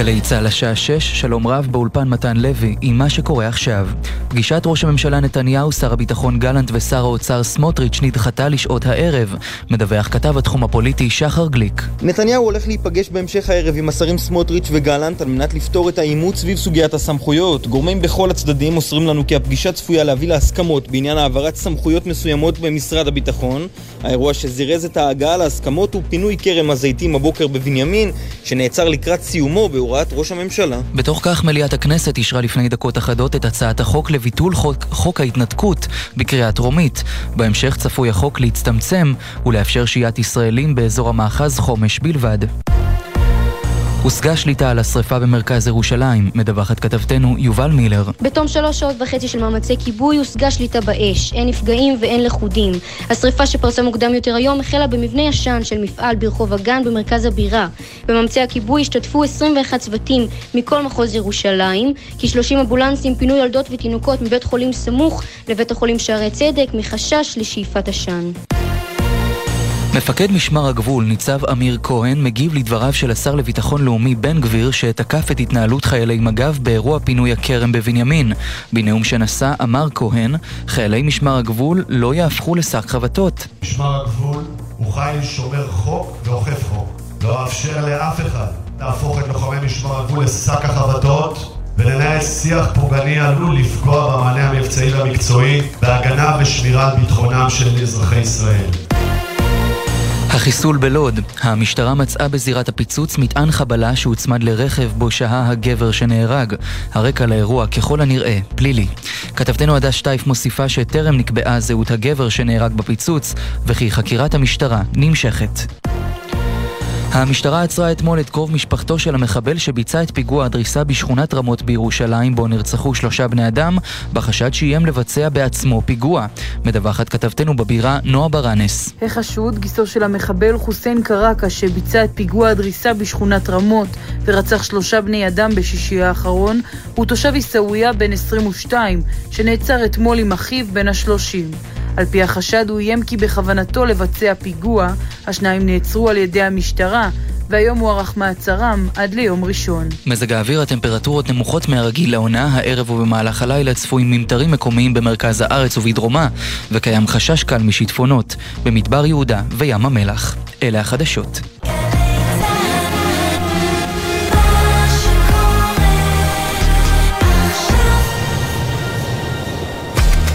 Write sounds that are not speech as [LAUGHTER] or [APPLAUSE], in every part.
גלי צה"ל השעה 6, שלום רב באולפן מתן לוי, עם מה שקורה עכשיו. פגישת ראש הממשלה נתניהו, שר הביטחון גלנט ושר האוצר סמוטריץ' נדחתה לשעות הערב, מדווח כתב התחום הפוליטי שחר גליק. נתניהו הולך להיפגש בהמשך הערב עם השרים סמוטריץ' וגלנט על מנת לפתור את העימות סביב סוגיית הסמכויות. גורמים בכל הצדדים מוסרים לנו כי הפגישה צפויה להביא להסכמות בעניין העברת סמכויות מסוימות במשרד הביטחון. האירוע שזירז את ההגעה להסכמות הוא פינוי כרם הזיתים הבוקר בבנימין, שנעצר לקראת סיומו בהוראת ראש הממשלה. בתוך כך מליאת הכנסת אישרה לפני דקות אחדות את הצעת החוק לביטול חוק, חוק ההתנתקות בקריאה טרומית. בהמשך צפוי החוק להצטמצם ולאפשר שהיית ישראלים באזור המאחז חומש בלבד. הושגה שליטה על השרפה במרכז ירושלים, מדווחת כתבתנו יובל מילר. בתום שלוש שעות וחצי של מאמצי כיבוי הושגה שליטה באש, אין נפגעים ואין לכודים. השרפה שפרסה מוקדם יותר היום החלה במבנה ישן של מפעל ברחוב הגן במרכז הבירה. במאמצי הכיבוי השתתפו 21 צוותים מכל מחוז ירושלים, כ-30 אמבולנסים פינו ילדות ותינוקות מבית חולים סמוך לבית החולים שערי צדק מחשש לשאיפת עשן. מפקד משמר הגבול, ניצב אמיר כהן, מגיב לדבריו של השר לביטחון לאומי בן גביר שתקף את התנהלות חיילי מג"ב באירוע פינוי הכרם בבנימין. בנאום שנשא אמר כהן, חיילי משמר הגבול לא יהפכו לשק חבטות. משמר הגבול הוא חיל שומר חוק ואוכף חוק. לא אאפשר לאף אחד להפוך את לוחמי משמר הגבול לשק החבטות ולנהל שיח פוגעני עלול לפגוע במענה המבצעי והמקצועי בהגנה ושמירה על ביטחונם של אזרחי ישראל. החיסול בלוד, המשטרה מצאה בזירת הפיצוץ מטען חבלה שהוצמד לרכב בו שהה הגבר שנהרג. הרקע לאירוע ככל הנראה פלילי. כתבתנו עדה שטייף מוסיפה שטרם נקבעה זהות הגבר שנהרג בפיצוץ, וכי חקירת המשטרה נמשכת. המשטרה עצרה אתמול את קרוב משפחתו של המחבל שביצע את פיגוע הדריסה בשכונת רמות בירושלים בו נרצחו שלושה בני אדם בחשד שאיים לבצע בעצמו פיגוע. מדווחת כתבתנו בבירה נועה ברנס. החשוד, גיסו של המחבל חוסיין קרקה שביצע את פיגוע הדריסה בשכונת רמות ורצח שלושה בני אדם בשישי האחרון, הוא תושב עיסאוויה בן 22 שנעצר אתמול עם אחיו בן השלושים. על פי החשד הוא איים כי בכוונתו לבצע פיגוע, השניים נעצרו על ידי המשטרה, והיום הוארך מעצרם עד ליום ראשון. מזג האוויר, הטמפרטורות נמוכות מהרגיל לעונה, הערב ובמהלך הלילה צפויים ממטרים מקומיים במרכז הארץ ובדרומה, וקיים חשש קל משיטפונות במדבר יהודה וים המלח. אלה החדשות.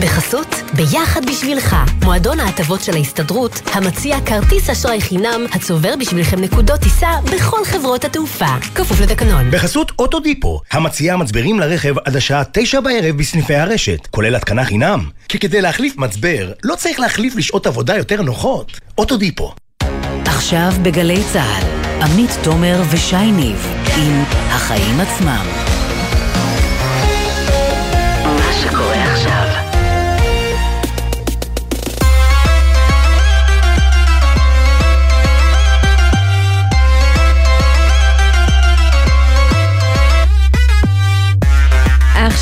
בחסות ביחד בשבילך, מועדון ההטבות של ההסתדרות, המציע כרטיס אשראי חינם, הצובר בשבילכם נקודות טיסה בכל חברות התעופה. כפוף לתקנון. בחסות אוטודיפו, המציע מצברים לרכב עד השעה תשע בערב בסניפי הרשת, כולל התקנה חינם. כי כדי להחליף מצבר, לא צריך להחליף לשעות עבודה יותר נוחות. אוטודיפו. עכשיו בגלי צה"ל, עמית תומר ושי ניב, עם החיים עצמם.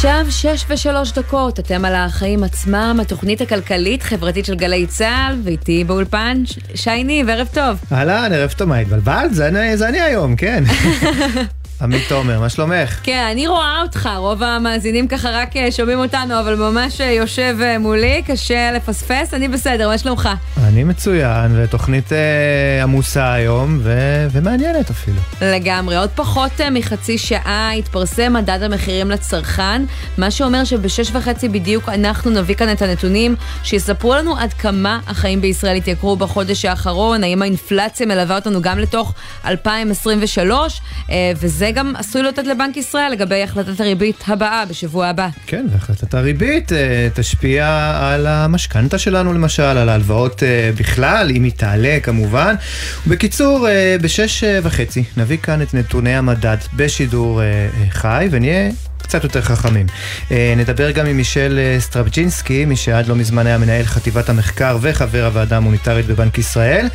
עכשיו שש ושלוש דקות, אתם על החיים עצמם, התוכנית הכלכלית-חברתית של גלי צה"ל, ואיתי באולפן שי ניב, ערב טוב. אהלן, ערב טוב, מה התבלבלת? זה זה אני היום, כן. [LAUGHS] עמית תומר, מה שלומך? כן, אני רואה אותך, רוב המאזינים ככה רק שומעים אותנו, אבל ממש יושב מולי, קשה לפספס, אני בסדר, מה שלומך? אני מצוין, ותוכנית אה, עמוסה היום, ו... ומעניינת אפילו. לגמרי, עוד פחות אה, מחצי שעה יתפרסם מדד המחירים לצרכן, מה שאומר שבשש וחצי בדיוק אנחנו נביא כאן את הנתונים, שיספרו לנו עד כמה החיים בישראל התייקרו בחודש האחרון, האם האינפלציה מלווה אותנו גם לתוך 2023, אה, וזה גם עשוי לתת לבנק ישראל לגבי החלטת הריבית הבאה בשבוע הבא. כן, והחלטת הריבית אה, תשפיע על המשכנתה שלנו למשל, על ההלוואות אה, בכלל, אם היא תעלה כמובן. בקיצור, אה, בשש וחצי נביא כאן את נתוני המדד בשידור חי, ונהיה קצת יותר חכמים. אה, נדבר גם עם מישל אה, סטרבצ'ינסקי, מי שעד לא מזמן היה מנהל חטיבת המחקר וחבר הוועדה המוניטרית בבנק ישראל,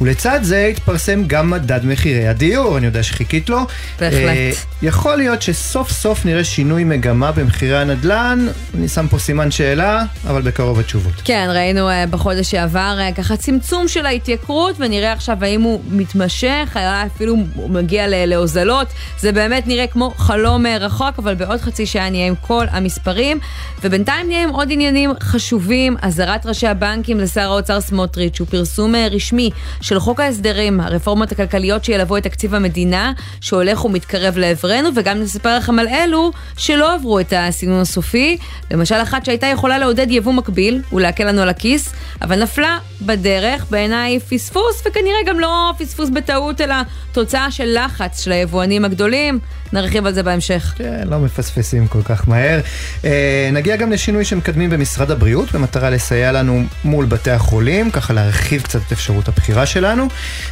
ולצד זה התפרסם גם מדד מחירי הדיור, אני יודע שחיכית לו. בהחלט. יכול להיות שסוף סוף נראה שינוי מגמה במחירי הנדל"ן, אני שם פה סימן שאלה, אבל בקרוב התשובות. כן, ראינו בחודש שעבר ככה צמצום של ההתייקרות, ונראה עכשיו האם הוא מתמשך, אפילו מגיע להוזלות. זה באמת נראה כמו חלום רחוק, אבל בעוד חצי שעה נהיה עם כל המספרים. ובינתיים נהיה עם עוד עניינים חשובים, אזהרת ראשי הבנקים לשר האוצר סמוטריץ', הוא פרסום uh, רשמי של חוק ההסדרים, הרפורמות הכלכליות שילוו את תקציב המדינה, שהולך ומתקרב לעברנו, וגם נספר לכם על אלו שלא עברו את הסינון הסופי. למשל, אחת שהייתה יכולה לעודד יבוא מקביל ולהקל לנו על הכיס, אבל נפלה בדרך, בעיניי פספוס, וכנראה גם לא פספוס בטעות, אלא תוצאה של לחץ של היבואנים הגדולים. נרחיב על זה בהמשך. כן, לא מפספסים כל כך מהר. אה, נגיע גם לשינוי שמקדמים במשרד הבריאות, במטרה לסייע לנו מול בתי החולים, ככה להרחיב קצת את אפשרות הבחירה שלנו.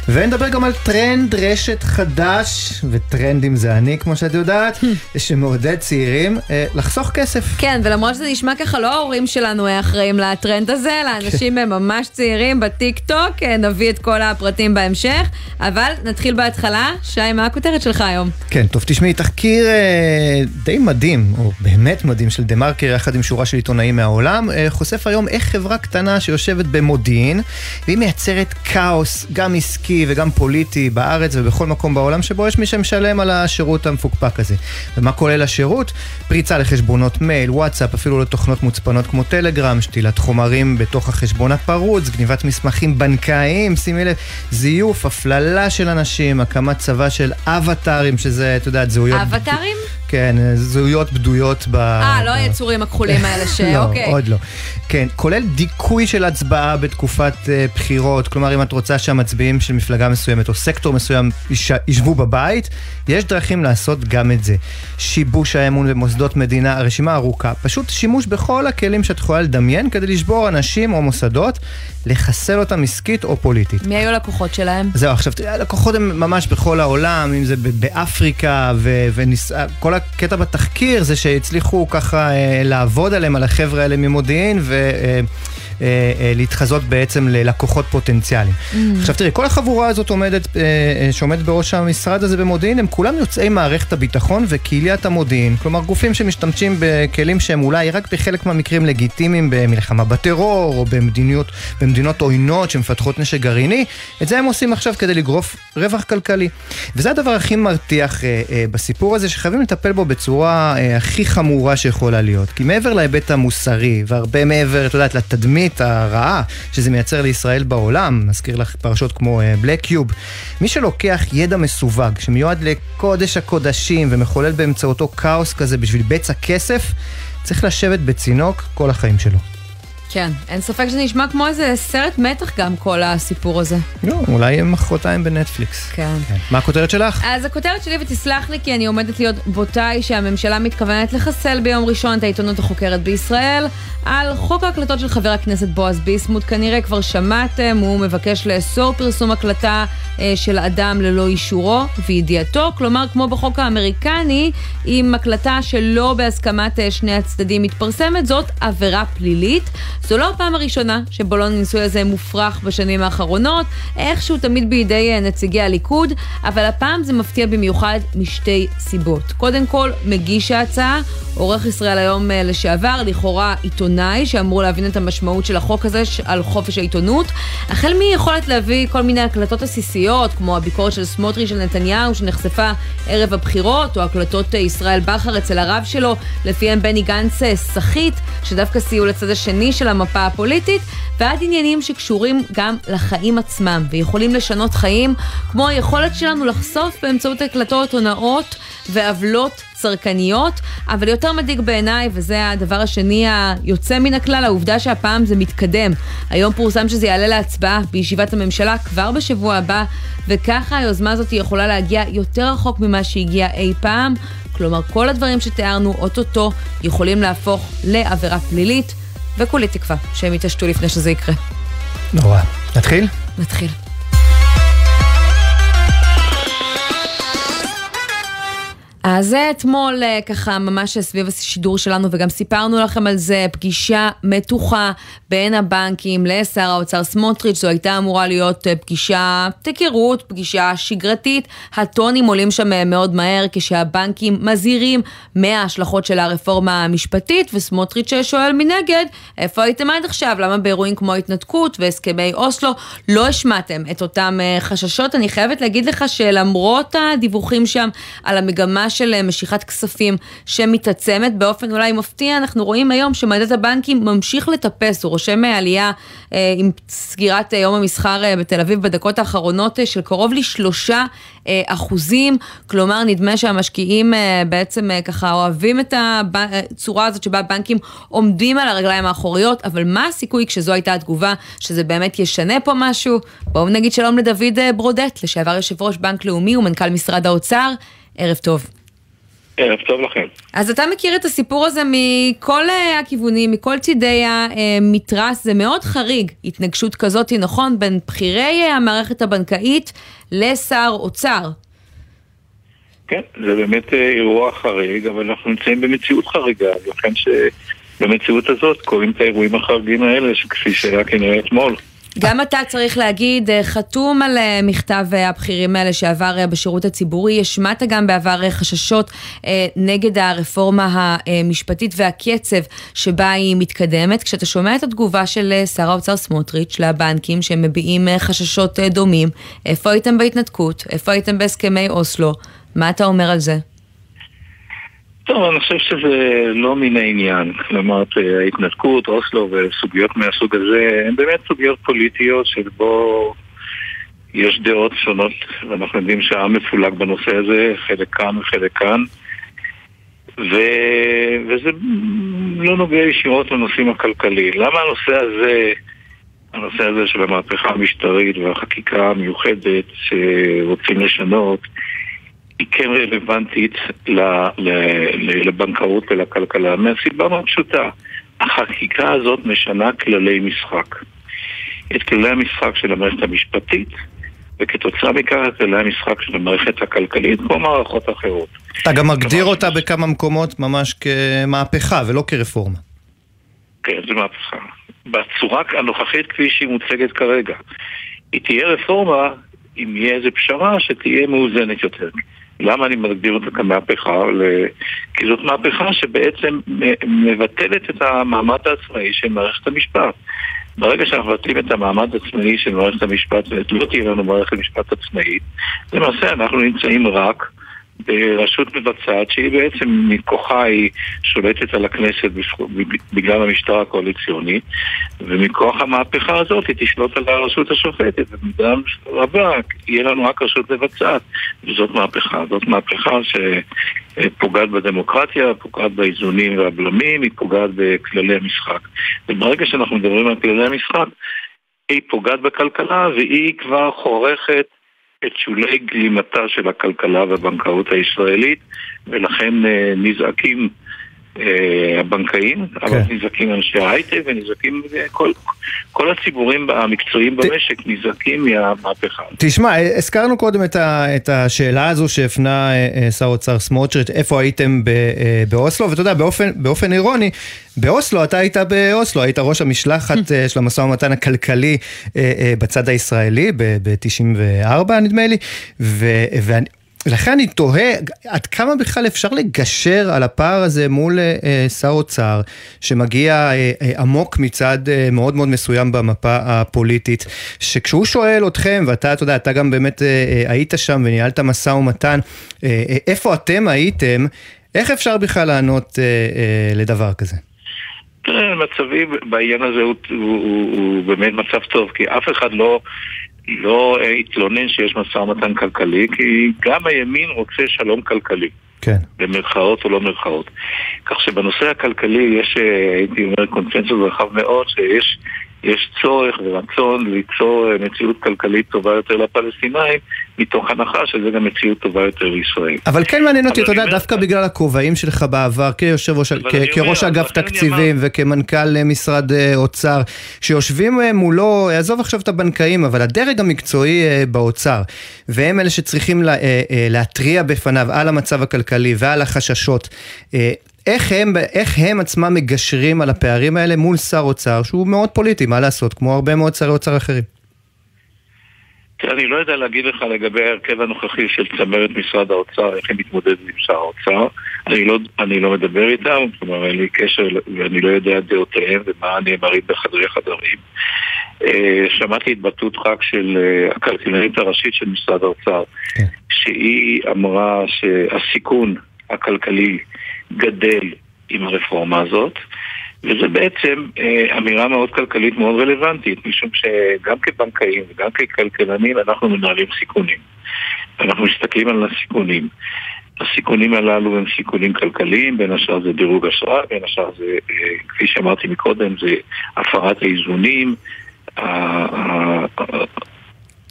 ונדבר גם על טרנד רשת חדש, וטרנדים זה אני, כמו שאת יודעת, [LAUGHS] שמעודד צעירים אה, לחסוך כסף. כן, ולמרות שזה נשמע ככה, לא ההורים שלנו אחראים לטרנד הזה, אלא אנשים ממש צעירים בטיק טוק, אה, נביא את כל הפרטים בהמשך, אבל נתחיל בהתחלה. שי, מה הכותרת שלך היום? כן, טוב, תשמעי, תחקיר אה, די מדהים, או באמת מדהים, של דה מרקר יחד עם שורה של עיתונאים מהעולם, אה, חושף היום איך חברה קטנה שיושבת במודיעין, והיא מייצרת כאוס, גם עסקי וגם פוליטי, בארץ ובכל מקום בעולם שבו יש מי שמשלם על השירות המפוקפק הזה. ומה כולל השירות? פריצה לחשבונות מייל, וואטסאפ, אפילו לתוכנות מוצפנות כמו טלגרם, שתילת חומרים בתוך החשבון הפרוץ, גניבת מסמכים בנקאיים, שימי לב, זיוף, הפללה של אנשים, הקמת צבא של אבטארים, שזה, את יודעת, זהויות... אבטארים? כן, זהויות בדויות ב... אה, לא היצורים הכחולים [LAUGHS] האלה ש... לא, אוקיי. עוד לא. כן, כולל דיכוי של הצבעה בתקופת uh, בחירות, כלומר אם את רוצה שהמצביעים של מפלגה מסוימת או סקטור מסוים יש, ישבו בבית, יש דרכים לעשות גם את זה. שיבוש האמון במוסדות מדינה, הרשימה ארוכה. פשוט שימוש בכל הכלים שאת יכולה לדמיין כדי לשבור אנשים או מוסדות, לחסל אותם עסקית או פוליטית. מי היו הלקוחות שלהם? זהו, עכשיו, הלקוחות הם ממש בכל העולם, אם זה באפריקה, וכל הקטע בתחקיר זה שהצליחו ככה אה, לעבוד עליהם, על החבר'ה האלה ממודיעין, ו... אה, אה, אה, להתחזות בעצם ללקוחות פוטנציאליים. Mm. עכשיו תראי, כל החבורה הזאת עומדת, אה, שעומדת בראש המשרד הזה במודיעין, הם כולם יוצאי מערכת הביטחון וקהיליית המודיעין. כלומר, גופים שמשתמשים בכלים שהם אולי רק בחלק מהמקרים לגיטימיים במלחמה בטרור, או במדיניות, במדינות עוינות שמפתחות נשק גרעיני, את זה הם עושים עכשיו כדי לגרוף רווח כלכלי. וזה הדבר הכי מרתיח בסיפור הזה, שחייבים לטפל בו בצורה הכי חמורה שיכולה להיות. כי מעבר להיבט המוסרי, והרבה מעבר, את יודעת, לתדמית, התדמית הרעה שזה מייצר לישראל בעולם, נזכיר לך פרשות כמו בלק uh, קיוב. מי שלוקח ידע מסווג, שמיועד לקודש הקודשים ומחולל באמצעותו כאוס כזה בשביל בצע כסף, צריך לשבת בצינוק כל החיים שלו. כן, אין ספק שזה נשמע כמו איזה סרט מתח גם כל הסיפור הזה. לא, אולי מחרתיים בנטפליקס. כן. כן. מה הכותרת שלך? אז הכותרת שלי, ותסלח לי כי אני עומדת להיות בוטה, היא שהממשלה מתכוונת לחסל ביום ראשון את העיתונות החוקרת בישראל. על חוק ההקלטות של חבר הכנסת בועז ביסמוט, כנראה כבר שמעתם, הוא מבקש לאסור פרסום הקלטה אה, של אדם ללא אישורו וידיעתו, כלומר כמו בחוק האמריקני, אם הקלטה שלא בהסכמת אה, שני הצדדים מתפרסמת, זאת עבירה פלילית. זו לא הפעם הראשונה שבלון הניסוי הזה מופרך בשנים האחרונות, איכשהו תמיד בידי אה, נציגי הליכוד, אבל הפעם זה מפתיע במיוחד משתי סיבות. קודם כל, מגיש ההצעה, עורך ישראל היום אה, לשעבר, לכאורה עיתונאי, שאמור להבין את המשמעות של החוק הזה על חופש העיתונות, החל מיכולת להביא כל מיני הקלטות עסיסיות, כמו הביקורת של סמוטריץ' של נתניהו, שנחשפה ערב הבחירות, או הקלטות אה, ישראל בכר אצל הרב שלו, לפיהם בני גנץ סחיט, שדווקא סייעו לצד השני של המפה הפוליטית, ועד עניינים שקשורים גם לחיים עצמם, ויכולים לשנות חיים, כמו היכולת שלנו לחשוף באמצעות הקלטות הונאות ועוולות צרכניות, אבל יותר מדאיג בעיניי, וזה הדבר השני היוצא מן הכלל, העובדה שהפעם זה מתקדם. היום פורסם שזה יעלה להצבעה בישיבת הממשלה כבר בשבוע הבא, וככה היוזמה הזאת יכולה להגיע יותר רחוק ממה שהגיע אי פעם. כלומר, כל הדברים שתיארנו אוטוטו יכולים להפוך לעבירה פלילית. וכולי תקווה שהם יתעשתו לפני שזה יקרה. נורא. נתחיל? אז אתמול אה, ככה ממש סביב השידור שלנו וגם סיפרנו לכם על זה, פגישה מתוחה בין הבנקים לשר האוצר סמוטריץ', זו הייתה אמורה להיות אה, פגישה היכרות, פגישה שגרתית, הטונים עולים שם אה, מאוד מהר כשהבנקים מזהירים מההשלכות של הרפורמה המשפטית וסמוטריץ' שואל מנגד, איפה הייתם עד עכשיו? למה באירועים כמו התנתקות והסכמי אוסלו לא השמעתם את אותם חששות? אני חייבת להגיד לך שלמרות הדיווחים שם על המגמה של אה, משיכת כספים שמתעצמת. באופן אולי מפתיע, אנחנו רואים היום שמדד הבנקים ממשיך לטפס, הוא רושם אה, עלייה אה, עם סגירת אה, יום המסחר אה, בתל אביב בדקות האחרונות אה, של קרוב לשלושה אה, אחוזים, כלומר נדמה שהמשקיעים אה, בעצם אה, ככה אוהבים את הצורה הזאת שבה הבנקים עומדים על הרגליים האחוריות, אבל מה הסיכוי כשזו הייתה התגובה שזה באמת ישנה פה משהו? בואו נגיד שלום לדוד ברודט, לשעבר יושב ראש בנק לאומי ומנכ"ל משרד האוצר, ערב טוב. ערב טוב לכם. אז אתה מכיר את הסיפור הזה מכל אה, הכיוונים, מכל צידי המתרס, זה מאוד חריג, התנגשות כזאת, נכון, בין בכירי אה, המערכת הבנקאית לשר אוצר. כן, זה באמת אה, אירוע חריג, אבל אנחנו נמצאים במציאות חריגה, לכן שבמציאות הזאת קורים את האירועים החריגים האלה, כפי שהיה כנראה אתמול. גם אתה צריך להגיד, אה, חתום על אה, מכתב אה, הבכירים האלה שעבר בשירות הציבורי, השמעת גם בעבר חששות נגד הרפורמה המשפטית והקצב שבה היא מתקדמת. כשאתה שומע את התגובה של שר האוצר סמוטריץ' לבנקים שמביעים חששות דומים, איפה הייתם בהתנתקות? איפה הייתם בהסכמי אוסלו? מה אתה אומר על זה? טוב, אני חושב שזה לא מן העניין. כלומר, ההתנתקות, אוסלו וסוגיות מהסוג הזה, הן באמת סוגיות פוליטיות שבו יש דעות שונות, ואנחנו יודעים שהעם מפולג בנושא הזה, חלק כאן וחלק כאן. ו... וזה לא נוגע ישירות לנושאים הכלכליים. למה הנושא הזה, הנושא הזה של המהפכה המשטרית והחקיקה המיוחדת שרוצים לשנות, היא כן רלוונטית לבנקאות ולכלכלה, מהסיבה מאוד פשוטה. החקיקה הזאת משנה כללי משחק. את כללי המשחק של המערכת המשפטית, וכתוצאה מכך את כללי המשחק של המערכת הכלכלית, כמו מערכות אחרות. אתה גם מגדיר אותה בכמה מקומות ממש כמהפכה ולא כרפורמה. כן, זו מהפכה. בצורה הנוכחית כפי שהיא מוצגת כרגע. היא תהיה רפורמה אם יהיה איזו פשרה שתהיה מאוזנת יותר. למה אני מגדיר אותה כמהפכה? כי זאת מהפכה שבעצם מבטלת את המעמד העצמאי של מערכת המשפט. ברגע שאנחנו מבטלים את המעמד העצמאי של מערכת המשפט ולא תהיה לנו מערכת משפט עצמאית, למעשה אנחנו נמצאים רק ברשות מבצעת שהיא בעצם מכוחה היא שולטת על הכנסת בגלל המשטר הקואליציוני ומכוח המהפכה הזאת היא תשלוט על הרשות השופטת ובמידה רבה יהיה לנו רק רשות מבצעת וזאת מהפכה, זאת מהפכה שפוגעת בדמוקרטיה, פוגעת באיזונים והבלמים, היא פוגעת בכללי המשחק. וברגע שאנחנו מדברים על כללי המשחק היא פוגעת בכלכלה והיא כבר חורכת את שולי גלימתה של הכלכלה והבנקאות הישראלית, ולכן אה, נזעקים הבנקאים, כן. אבל נזעקים אנשי ההייטק ונזעקים אה, כל, כל הציבורים המקצועיים במשק נזעקים מהמהפכה. תשמע, הזכרנו קודם את, ה, את השאלה הזו שהפנה שר האוצר סמוטריץ', איפה הייתם ב, באוסלו, ואתה יודע, באופן, באופן אירוני, באוסלו, אתה היית באוסלו, היית ראש המשלחת של המשא ומתן הכלכלי בצד הישראלי ב-94 נדמה לי, ואני... ולכן אני תוהה עד כמה בכלל אפשר לגשר על הפער הזה מול אה, אה שר אוצר שמגיע אה, אה, עמוק מצד אה, מאוד מאוד מסוים במפה הפוליטית, שכשהוא שואל אתכם, ואתה, אתה יודע, אתה גם באמת אה, אה, היית שם וניהלת משא ומתן, אה, אה, איפה אתם הייתם, איך אפשר בכלל לענות אה, אה, לדבר כזה? מצבי בעניין הזה הוא, הוא, הוא, הוא באמת מצב טוב, כי אף אחד לא לא אה, התלונן שיש משא ומתן כלכלי, כי גם הימין רוצה שלום כלכלי. כן. במרכאות או לא מרכאות. כך שבנושא הכלכלי יש, אה, הייתי אומר, קונצנזוס רחב מאוד, שיש יש צורך ורצון ליצור אה, מציאות כלכלית טובה יותר לפלסטינאים, מתוך הנחה שזה גם מציאות טובה יותר לישראל. אבל כן מעניין אותי, אתה יודע, דווקא בגלל הכובעים שלך בעבר, כיושב ראש, כראש אגף תקציבים וכמנכ"ל משרד אוצר, שיושבים מולו, עזוב עכשיו את הבנקאים, אבל הדרג המקצועי באוצר, והם אלה שצריכים להתריע בפניו על המצב הכלכלי ועל החששות. איך הם, איך הם עצמם מגשרים על הפערים האלה מול שר אוצר שהוא מאוד פוליטי, מה לעשות, כמו הרבה מאוד שרי אוצר אחרים? תראה, אני לא יודע להגיד לך לגבי ההרכב הנוכחי של צמרת משרד האוצר, איך הם מתמודדים עם שר האוצר. אני לא, אני לא מדבר איתם, כלומר אין לי קשר ואני לא יודע את דעותיהם ומה נאמרים בחדרי חדרים. אה, שמעתי התבטאות חג של אה, הכלכלנית הראשית של משרד האוצר, כן. שהיא אמרה שהסיכון הכלכלי גדל עם הרפורמה הזאת, וזה בעצם אה, אמירה מאוד כלכלית מאוד רלוונטית, משום שגם כבנקאים וגם ככלכלנים אנחנו מנהלים סיכונים. אנחנו מסתכלים על הסיכונים. הסיכונים הללו הם סיכונים כלכליים, בין השאר זה דירוג אשראי, בין השאר זה, אה, כפי שאמרתי מקודם, זה הפרת האיזונים,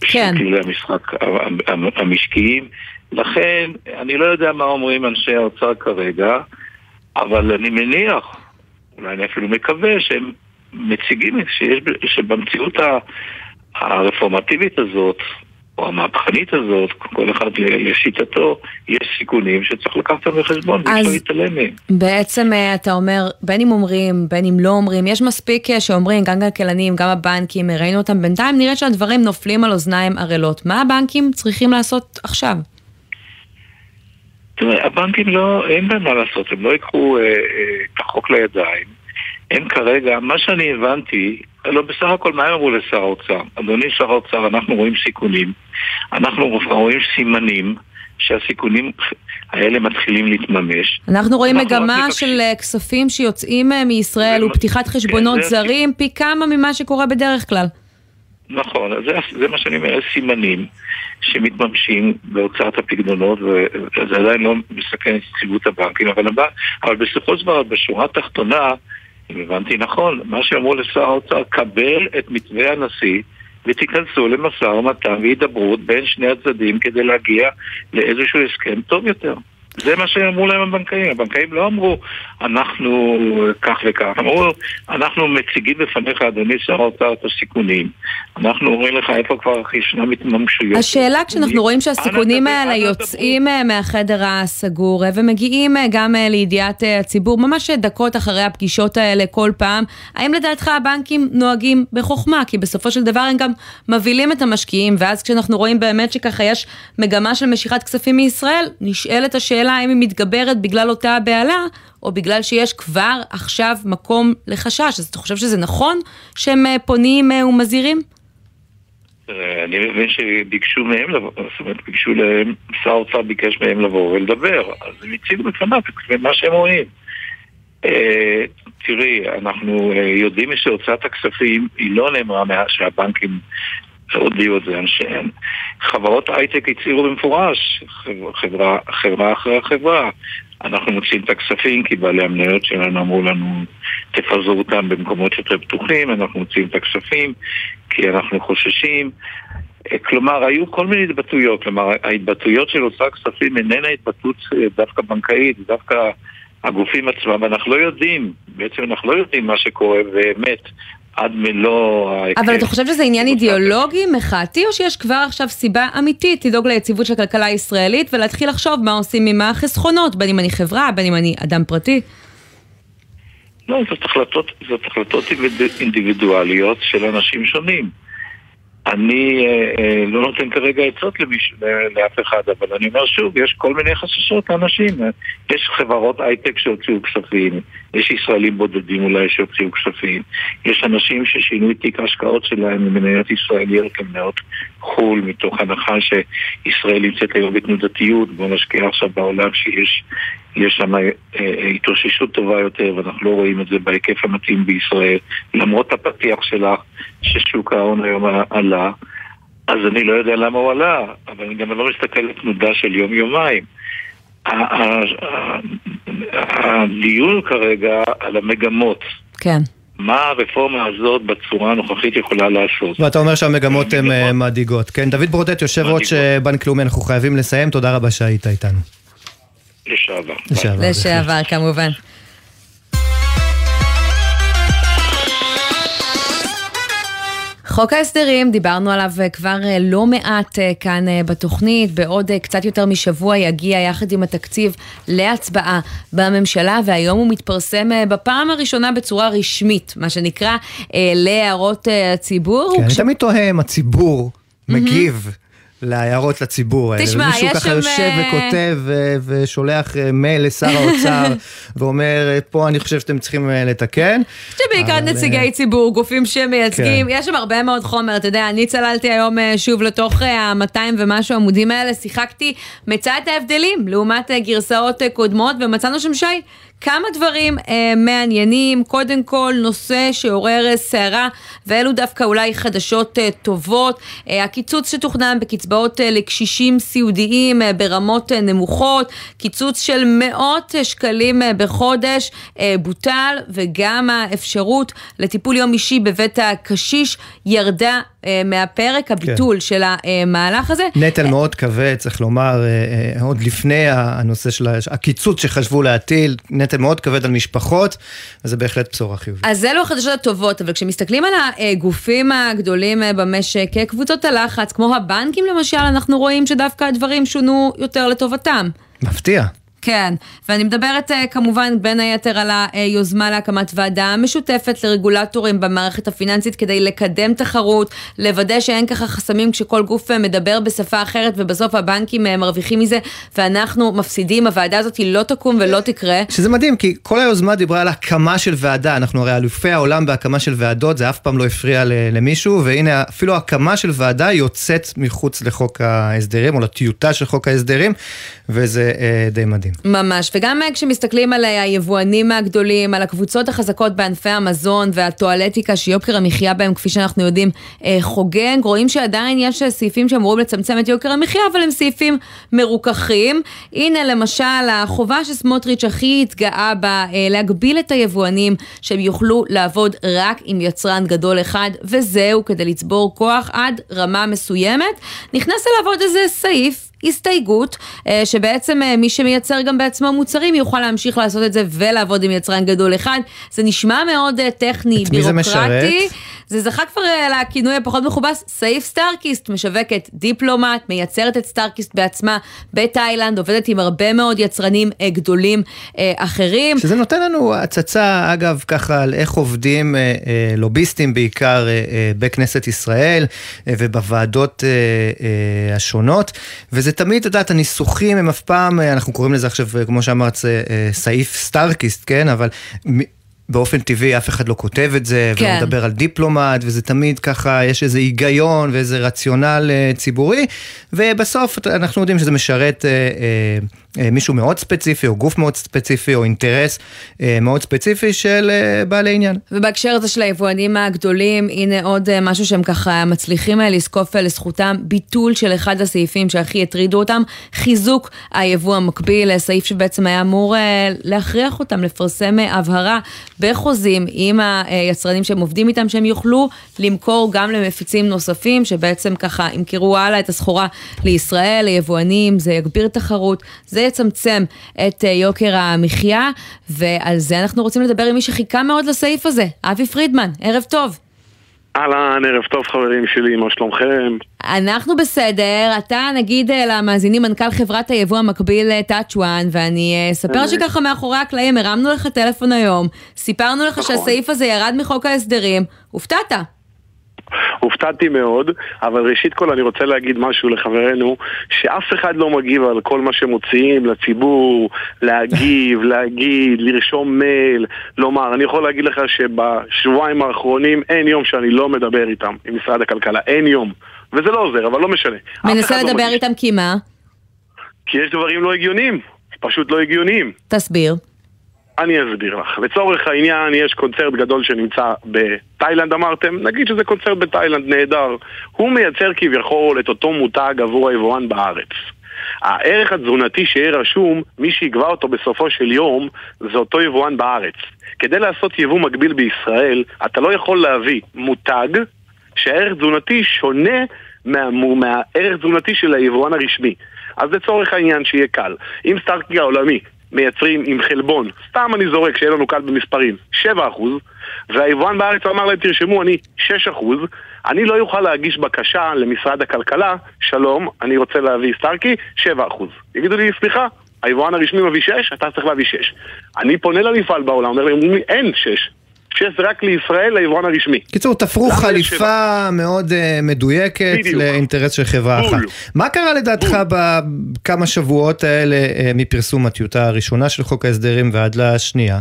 כן. של כללי המשחק המשקיים. לכן, אני לא יודע מה אומרים אנשי האוצר כרגע, אבל אני מניח, אולי אני אפילו מקווה, שהם מציגים שיש, שבמציאות הרפורמטיבית הזאת, או המהפכנית הזאת, כל אחד לשיטתו, יש סיכונים שצריך לקחת אותם בחשבון, ואי אפשר להתעלם מהם. בעצם אה, אתה אומר, בין אם אומרים, בין אם לא אומרים, יש מספיק אה, שאומרים, גם כלכלנים, גם הבנקים, ראינו אותם בינתיים, נראה שהדברים נופלים על אוזניים ערלות. מה הבנקים צריכים לעשות עכשיו? תראה, הבנקים לא, אין להם מה לעשות, הם לא ייקחו אה, אה, את החוק לידיים. הם כרגע, מה שאני הבנתי, לא בסך הכל מה הם אמרו לשר האוצר? אדוני שר האוצר, אנחנו רואים סיכונים, אנחנו רואים סימנים שהסיכונים האלה מתחילים להתממש. אנחנו רואים אנחנו מגמה של אה, כספים שיוצאים אה, מישראל ופתיחת חשבונות כן, זרים פי כמה ממה שקורה בדרך כלל. נכון, זה, זה מה שאני אומר, סימנים שמתממשים בהוצאת הפקדונות, וזה עדיין לא מסכן את יציבות הבנקים, אבל, הבא, אבל בסופו של דבר, בשורה התחתונה, אם הבנתי נכון, מה שאמרו לשר האוצר, קבל את מתווה הנשיא ותיכנסו למשא ומתן והידברות בין שני הצדדים כדי להגיע לאיזשהו הסכם טוב יותר. זה מה שאמרו להם הבנקאים. הבנקאים לא אמרו, אנחנו כך וכך. אמרו, אנחנו מציגים בפניך, אדוני שר האוצר, את הסיכונים. אנחנו אומרים לך איפה כבר ישנם התממשויות. השאלה, כשאנחנו רואים שהסיכונים האלה יוצאים אה, מהחדר הסגור אה, ומגיעים אה, גם לידיעת הציבור, ממש דקות אחרי הפגישות האלה כל פעם, האם לדעתך הבנקים נוהגים בחוכמה? כי בסופו של דבר הם גם מבהילים את המשקיעים, ואז כשאנחנו רואים באמת שככה יש מגמה של משיכת כספים מישראל, נשאלת השאלה השאלה האם היא מתגברת בגלל אותה הבהלה, או בגלל שיש כבר עכשיו מקום לחשש. אז אתה חושב שזה נכון שהם אה, פונים אה, ומזהירים? אני מבין שביקשו מהם לבוא, זאת אומרת, ביקשו להם, שר האוצר ביקש מהם לבוא ולדבר, אז הם הציגו בפניו מה שהם רואים. אה, תראי, אנחנו יודעים שהוצאת הכספים היא לא נאמרה שהבנקים הודיעו את זה אנשיהם. חברות הייטק הצהירו במפורש, חברה, חברה אחרי החברה. אנחנו מוצאים את הכספים כי בעלי המניות שלנו אמרו לנו תפזרו אותם במקומות יותר פתוחים, אנחנו מוצאים את הכספים כי אנחנו חוששים. כלומר, היו כל מיני התבטאויות, כלומר, ההתבטאויות של הוצאה כספים איננה התבטאות אה, דווקא בנקאית, דווקא הגופים עצמם, אנחנו לא יודעים, בעצם אנחנו לא יודעים מה שקורה באמת עד מלוא ההיקף. אבל אתה חושב שזה עניין אידיאולוגי, מחאתי, או שיש כבר עכשיו סיבה אמיתית לדאוג ליציבות של הכלכלה הישראלית ולהתחיל לחשוב מה עושים עם החסכונות, בין אם אני חברה, בין אם אני אדם פרטי? לא, זאת החלטות, זאת החלטות אינדיבידואליות של אנשים שונים. אני אה, אה, לא נותן כרגע עצות למיש, לאף אחד, אבל אני אומר שוב, יש כל מיני חששות לאנשים. יש חברות הייטק שהוציאו כספים, יש ישראלים בודדים אולי שהוציאו כספים, יש אנשים ששינו את תיק ההשקעות שלהם ממניות ישראליות למניות חו"ל, מתוך הנחה שישראל נמצאת היום בתנודתיות, בואו נשקיע עכשיו בעולם שיש יש שם אה, אה, התאוששות טובה יותר, ואנחנו לא רואים את זה בהיקף המתאים בישראל, למרות הפתיח שלך ששוק ההון היום עלה, אז אני לא יודע למה הוא עלה, אבל אני גם לא מסתכל על תנודה של יום-יומיים. הדיון כרגע על המגמות. כן. מה הרפורמה הזאת בצורה הנוכחית יכולה לעשות. ואתה אומר שהמגמות הן אה, מדאיגות. כן, דוד ברודט, יושב ראש בנק לאומי, אנחנו חייבים לסיים, תודה רבה שהיית איתנו. לשעבר. לשעבר, כמובן. חוק ההסדרים, דיברנו עליו אה, כבר אה, לא מעט אה, כאן בתוכנית, בעוד קצת יותר משבוע יגיע יחד עם התקציב להצבעה בממשלה, והיום הוא מתפרסם בפעם הראשונה בצורה רשמית, מה שנקרא, להערות הציבור. כן, אני תמיד תוהה אם הציבור מגיב. להערות לציבור האלה. תשמע, יש שם... מישהו ככה יושב אה, וכותב אה, ושולח אה, מייל לשר האוצר [LAUGHS] ואומר, פה אני חושב שאתם צריכים לתקן. שבעיקר נציגי ציבור, גופים שמייצגים, כן. יש שם הרבה מאוד חומר, אתה יודע, אני צללתי היום שוב לתוך ה-200 ומשהו עמודים האלה, שיחקתי, מצא את ההבדלים לעומת גרסאות קודמות, ומצאנו שם שי. כמה דברים אה, מעניינים, קודם כל נושא שעורר סערה, ואלו דווקא אולי חדשות אה, טובות, אה, הקיצוץ שתוכנן בקצבאות אה, לקשישים סיעודיים אה, ברמות אה, נמוכות, קיצוץ של מאות אה, שקלים אה, בחודש אה, בוטל, וגם האפשרות לטיפול יום אישי בבית הקשיש ירדה אה, מהפרק, הביטול כן. של המהלך הזה. נטל מאוד כבד, צריך לומר, אה, אה, עוד לפני הנושא של הקיצוץ שחשבו להטיל, נטל מאוד כבד על משפחות, אז זה בהחלט בשורה חיובית. אז אלו החדשות הטובות, אבל כשמסתכלים על הגופים הגדולים במשק, קבוצות הלחץ, כמו הבנקים למשל, אנחנו רואים שדווקא הדברים שונו יותר לטובתם. מפתיע. כן, ואני מדברת אה, כמובן בין היתר על היוזמה להקמת ועדה משותפת לרגולטורים במערכת הפיננסית כדי לקדם תחרות, לוודא שאין ככה חסמים כשכל גוף אה, מדבר בשפה אחרת ובסוף הבנקים אה, מרוויחים מזה ואנחנו מפסידים, הוועדה הזאת לא תקום ולא תקרה. שזה מדהים, כי כל היוזמה דיברה על הקמה של ועדה, אנחנו הרי אלופי העולם בהקמה של ועדות, זה אף פעם לא הפריע למישהו, והנה אפילו הקמה של ועדה יוצאת מחוץ לחוק ההסדרים או לטיוטה של חוק ההסדרים, וזה אה, די מדהים. ממש, וגם אה, כשמסתכלים על אה, היבואנים הגדולים, על הקבוצות החזקות בענפי המזון והטואלטיקה, שיוקר המחיה בהם, כפי שאנחנו יודעים, אה, חוגג, רואים שעדיין יש סעיפים שאמורים לצמצם את יוקר המחיה, אבל הם סעיפים מרוככים. הנה למשל החובה שסמוטריץ' הכי התגאה בה, להגביל את היבואנים, שהם יוכלו לעבוד רק עם יצרן גדול אחד, וזהו כדי לצבור כוח עד רמה מסוימת. נכנס אליו עוד איזה סעיף. הסתייגות, אה, שבעצם אה, מי שמייצר גם בעצמו מוצרים יוכל להמשיך לעשות את זה ולעבוד עם יצרן גדול אחד. זה נשמע מאוד אה, טכני, בירוקרטי. זה זכה כבר לכינוי הפחות מכובס, סעיף סטארקיסט, משווקת דיפלומט, מייצרת את סטארקיסט בעצמה בתאילנד, עובדת עם הרבה מאוד יצרנים גדולים אחרים. שזה נותן לנו הצצה, אגב, ככה על איך עובדים לוביסטים בעיקר בכנסת ישראל ובוועדות השונות, וזה תמיד, את יודעת, הניסוחים הם אף פעם, אה, אנחנו קוראים לזה עכשיו, אה, כמו שאמרת, אה, סעיף סטארקיסט, כן? אבל באופן טבעי אף אחד לא כותב את זה, כן. ולא מדבר על דיפלומט, וזה תמיד ככה, יש איזה היגיון ואיזה רציונל ציבורי, ובסוף אנחנו יודעים שזה משרת... אה, אה, אה, מישהו מאוד ספציפי, או גוף מאוד ספציפי, או אינטרס אה, מאוד ספציפי של אה, בעלי עניין. ובהקשר הזה של היבואנים הגדולים, הנה עוד משהו שהם ככה מצליחים לזקוף לזכותם, ביטול של אחד הסעיפים שהכי הטרידו אותם, חיזוק היבוא המקביל, סעיף שבעצם היה אמור להכריח אותם לפרסם הבהרה בחוזים עם היצרנים שהם עובדים איתם, שהם יוכלו למכור גם למפיצים נוספים, שבעצם ככה ימכרו הלאה את הסחורה לישראל, ליבואנים, זה יגביר תחרות, זה יצמצם את אה, יוקר המחיה, ועל זה אנחנו רוצים לדבר עם מי שחיכה מאוד לסעיף הזה, אבי פרידמן, ערב טוב. אהלן, ערב טוב חברים שלי, מה שלומכם? אנחנו בסדר, אתה נגיד אה, למאזינים מנכ"ל חברת היבוא המקביל טאצ'ואן, אה, ואני אספר שככה מאחורי הקלעים הרמנו לך טלפון היום, סיפרנו לך נכון. שהסעיף הזה ירד מחוק ההסדרים, הופתעת. הופתעתי מאוד, אבל ראשית כל אני רוצה להגיד משהו לחברינו, שאף אחד לא מגיב על כל מה שמוציאים לציבור, להגיב, [LAUGHS] להגיד, לרשום מייל, לומר. אני יכול להגיד לך שבשבועיים האחרונים אין יום שאני לא מדבר איתם, עם משרד הכלכלה, אין יום. וזה לא עוזר, אבל לא משנה. מנסה לא לדבר לא איתם כי מה? כי יש דברים לא הגיוניים, פשוט לא הגיוניים. תסביר. אני אסביר לך. לצורך העניין, יש קונצרט גדול שנמצא בתאילנד אמרתם, נגיד שזה קונצרט בתאילנד נהדר. הוא מייצר כביכול את אותו מותג עבור היבואן בארץ. הערך התזונתי שיהיה רשום, מי שיקבע אותו בסופו של יום זה אותו יבואן בארץ. כדי לעשות יבוא מקביל בישראל, אתה לא יכול להביא מותג שהערך תזונתי שונה מה, מהערך תזונתי של היבואן הרשמי. אז לצורך העניין שיהיה קל, אם סטארקי העולמי מייצרים עם חלבון, סתם אני זורק שיהיה לנו קל במספרים, 7% והיבואן בארץ אמר להם תרשמו אני 6% אני לא יוכל להגיש בקשה למשרד הכלכלה, שלום, אני רוצה להביא סטארקי, 7%. יגידו לי, סליחה, היבואן הרשמי מביא 6, אתה צריך להביא 6. אני פונה למפעל בעולם, אומר להם, אין 6. 6 זה רק לישראל, ליבואן הרשמי. קיצור, תפרו חליפה מאוד uh, מדויקת בדיוק. לאינטרס של חברה בול. אחת. מה קרה לדעתך בכמה שבועות האלה uh, מפרסום הטיוטה הראשונה של חוק ההסדרים ועד לשנייה?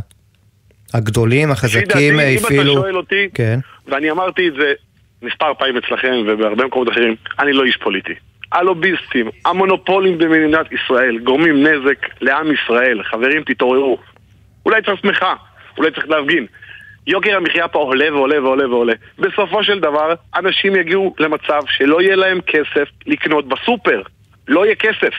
הגדולים, החזקים, הפעילו... אם אתה שואל אותי, כן. ואני אמרתי את זה מספר פעמים אצלכם ובהרבה מקומות אחרים, אני לא איש פוליטי. הלוביסטים, המונופולים במדינת ישראל גורמים נזק לעם ישראל. חברים, תתעוררו. אולי צריך שמחה, אולי צריך להפגין. יוקר המחיה פה עולה ועולה ועולה ועולה. בסופו של דבר, אנשים יגיעו למצב שלא יהיה להם כסף לקנות בסופר. לא יהיה כסף.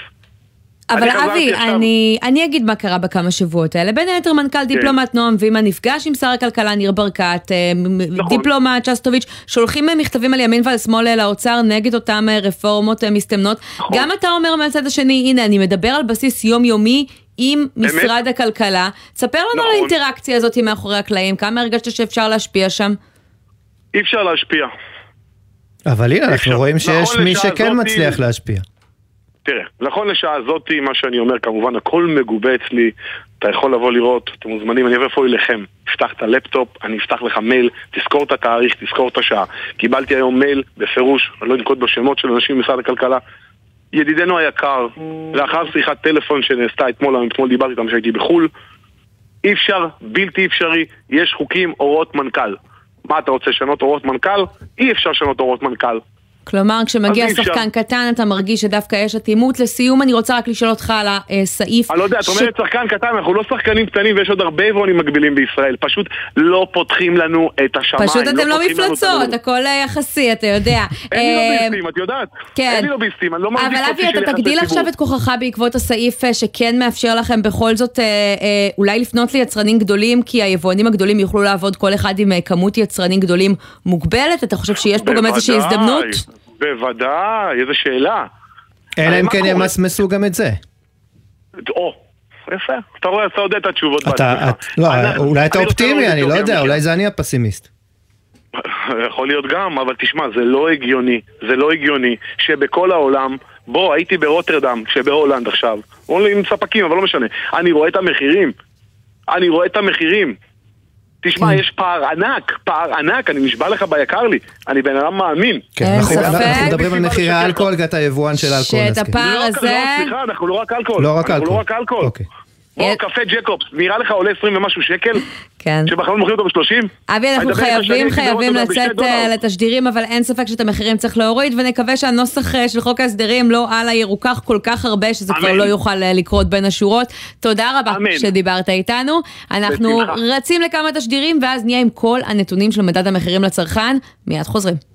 אבל אבי, אני, אני אגיד מה קרה בכמה שבועות האלה. בין היתר מנכ"ל כן. דיפלומט נועם וימה נפגש עם שר הכלכלה ניר ברקת, אה, נכון. דיפלומט צ'סטוביץ', שולחים מכתבים על ימין ועל שמאל לאוצר נגד אותם אה, רפורמות אה, מסתמנות. נכון. גם אתה אומר מהצד השני, הנה, אני מדבר על בסיס יומיומי עם משרד באמת? הכלכלה. תספר לנו נכון. על האינטראקציה הזאת מאחורי הקלעים, כמה הרגשת שאפשר להשפיע שם? אי אפשר להשפיע. אבל הנה, אנחנו רואים שיש נכון מי שכן מצליח להשפיע. תראה, נכון לשעה זאתי, מה שאני אומר, כמובן הכל מגובה אצלי, אתה יכול לבוא לראות, אתם מוזמנים, אני אבוא פה אליכם. פתח את הלפטופ, אני אפתח לך מייל, תזכור את התאריך, תזכור את השעה. קיבלתי היום מייל, בפירוש, אני לא אנקוט בשמות של אנשים במשרד הכלכלה. ידידנו היקר, לאחר שיחת טלפון שנעשתה אתמול, אתמול דיברתי איתם שהייתי בחו"ל, אי אפשר, בלתי אפשרי, יש חוקים, הוראות מנכ"ל. מה אתה רוצה לשנות הוראות מנכ"ל? אי אפשר לשנות הוראות מנכ"ל. כלומר, כשמגיע שחקן קטן אתה מרגיש שדווקא יש אטימות. לסיום, אני רוצה רק לשאול אותך על הסעיף. אני לא יודע, את אומרת שחקן קטן, אנחנו לא שחקנים קטנים ויש עוד הרבה יבואנים מקבילים בישראל. פשוט לא פותחים לנו את השמיים. פשוט אתם לא, לא מפלצות, הכל אה, יחסי, אתה יודע. אין לי אה, לוביסטים, את יודעת. כן. אין לי לוביסטים, אני לא מרגיש אבל אבי, אתה תגדיל עכשיו את כוחך בעקבות הסעיף אה, שכן מאפשר לכם בכל זאת אולי לפנות ליצרנים גדולים, כי היבואנים הגדולים יוכלו לעבוד כל אחד עם כמות יצרנים גדולים מוגבלת. אתה חושב שיש פה גם איזושהי הזדמנות? בוודאי, איזה שאלה. אלא אם כן ימסמסו גם את זה. או, יפה, אתה רואה, אתה יודע את התשובות בעצמך. לא, אולי אתה אופטימי, אני לא יודע, אולי זה אני הפסימיסט. [LAUGHS] יכול להיות גם, אבל תשמע, זה לא הגיוני, זה לא הגיוני שבכל העולם, בוא, הייתי ברוטרדם, שבהולנד עכשיו, עם ספקים, אבל לא משנה, אני רואה את המחירים, אני רואה את המחירים, תשמע, כן. יש פער ענק, פער ענק, אני נשבע לך ביקר לי. אני בן אדם מאמין. כן, אנחנו מדברים על מחירי האלכוהול, כי אתה יבואן של אלכוהול. שאת הפער לא, הזה... לא, סליחה, אנחנו לא רק אלכוהול. לא רק אלכוהול. או קפה ג'קובס, נראה לך עולה 20 ומשהו שקל? כן. שבכלל מוכרים אותו ב-30? אבי, אנחנו חייבים, חייבים לצאת אה, לתשדירים, אבל אין ספק שאת המחירים צריך להוריד, ונקווה שהנוסח אה, של חוק ההסדרים לא הלאה ירוכך כל כך הרבה, שזה כבר לא יוכל אה, לקרות בין השורות. תודה רבה שדיברת איתנו. אנחנו רצים לכמה תשדירים, ואז נהיה עם כל הנתונים של מדד המחירים לצרכן. מיד חוזרים.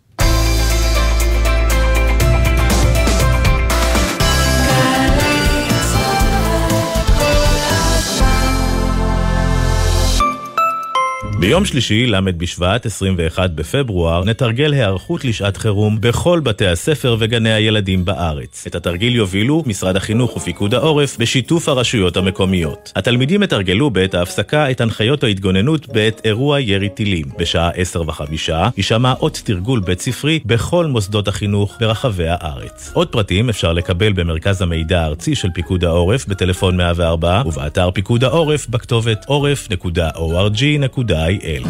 ביום שלישי, ל' בשבט, 21 בפברואר, נתרגל היערכות לשעת חירום בכל בתי הספר וגני הילדים בארץ. את התרגיל יובילו משרד החינוך ופיקוד העורף בשיתוף הרשויות המקומיות. התלמידים יתרגלו בעת ההפסקה את הנחיות ההתגוננות בעת אירוע ירי טילים. בשעה 10 וחמישה יישמע עוד תרגול בית ספרי בכל מוסדות החינוך ברחבי הארץ. עוד פרטים אפשר לקבל במרכז המידע הארצי של פיקוד העורף בטלפון 104 ובאתר פיקוד העורף בכתובת עורף.org.il co.il.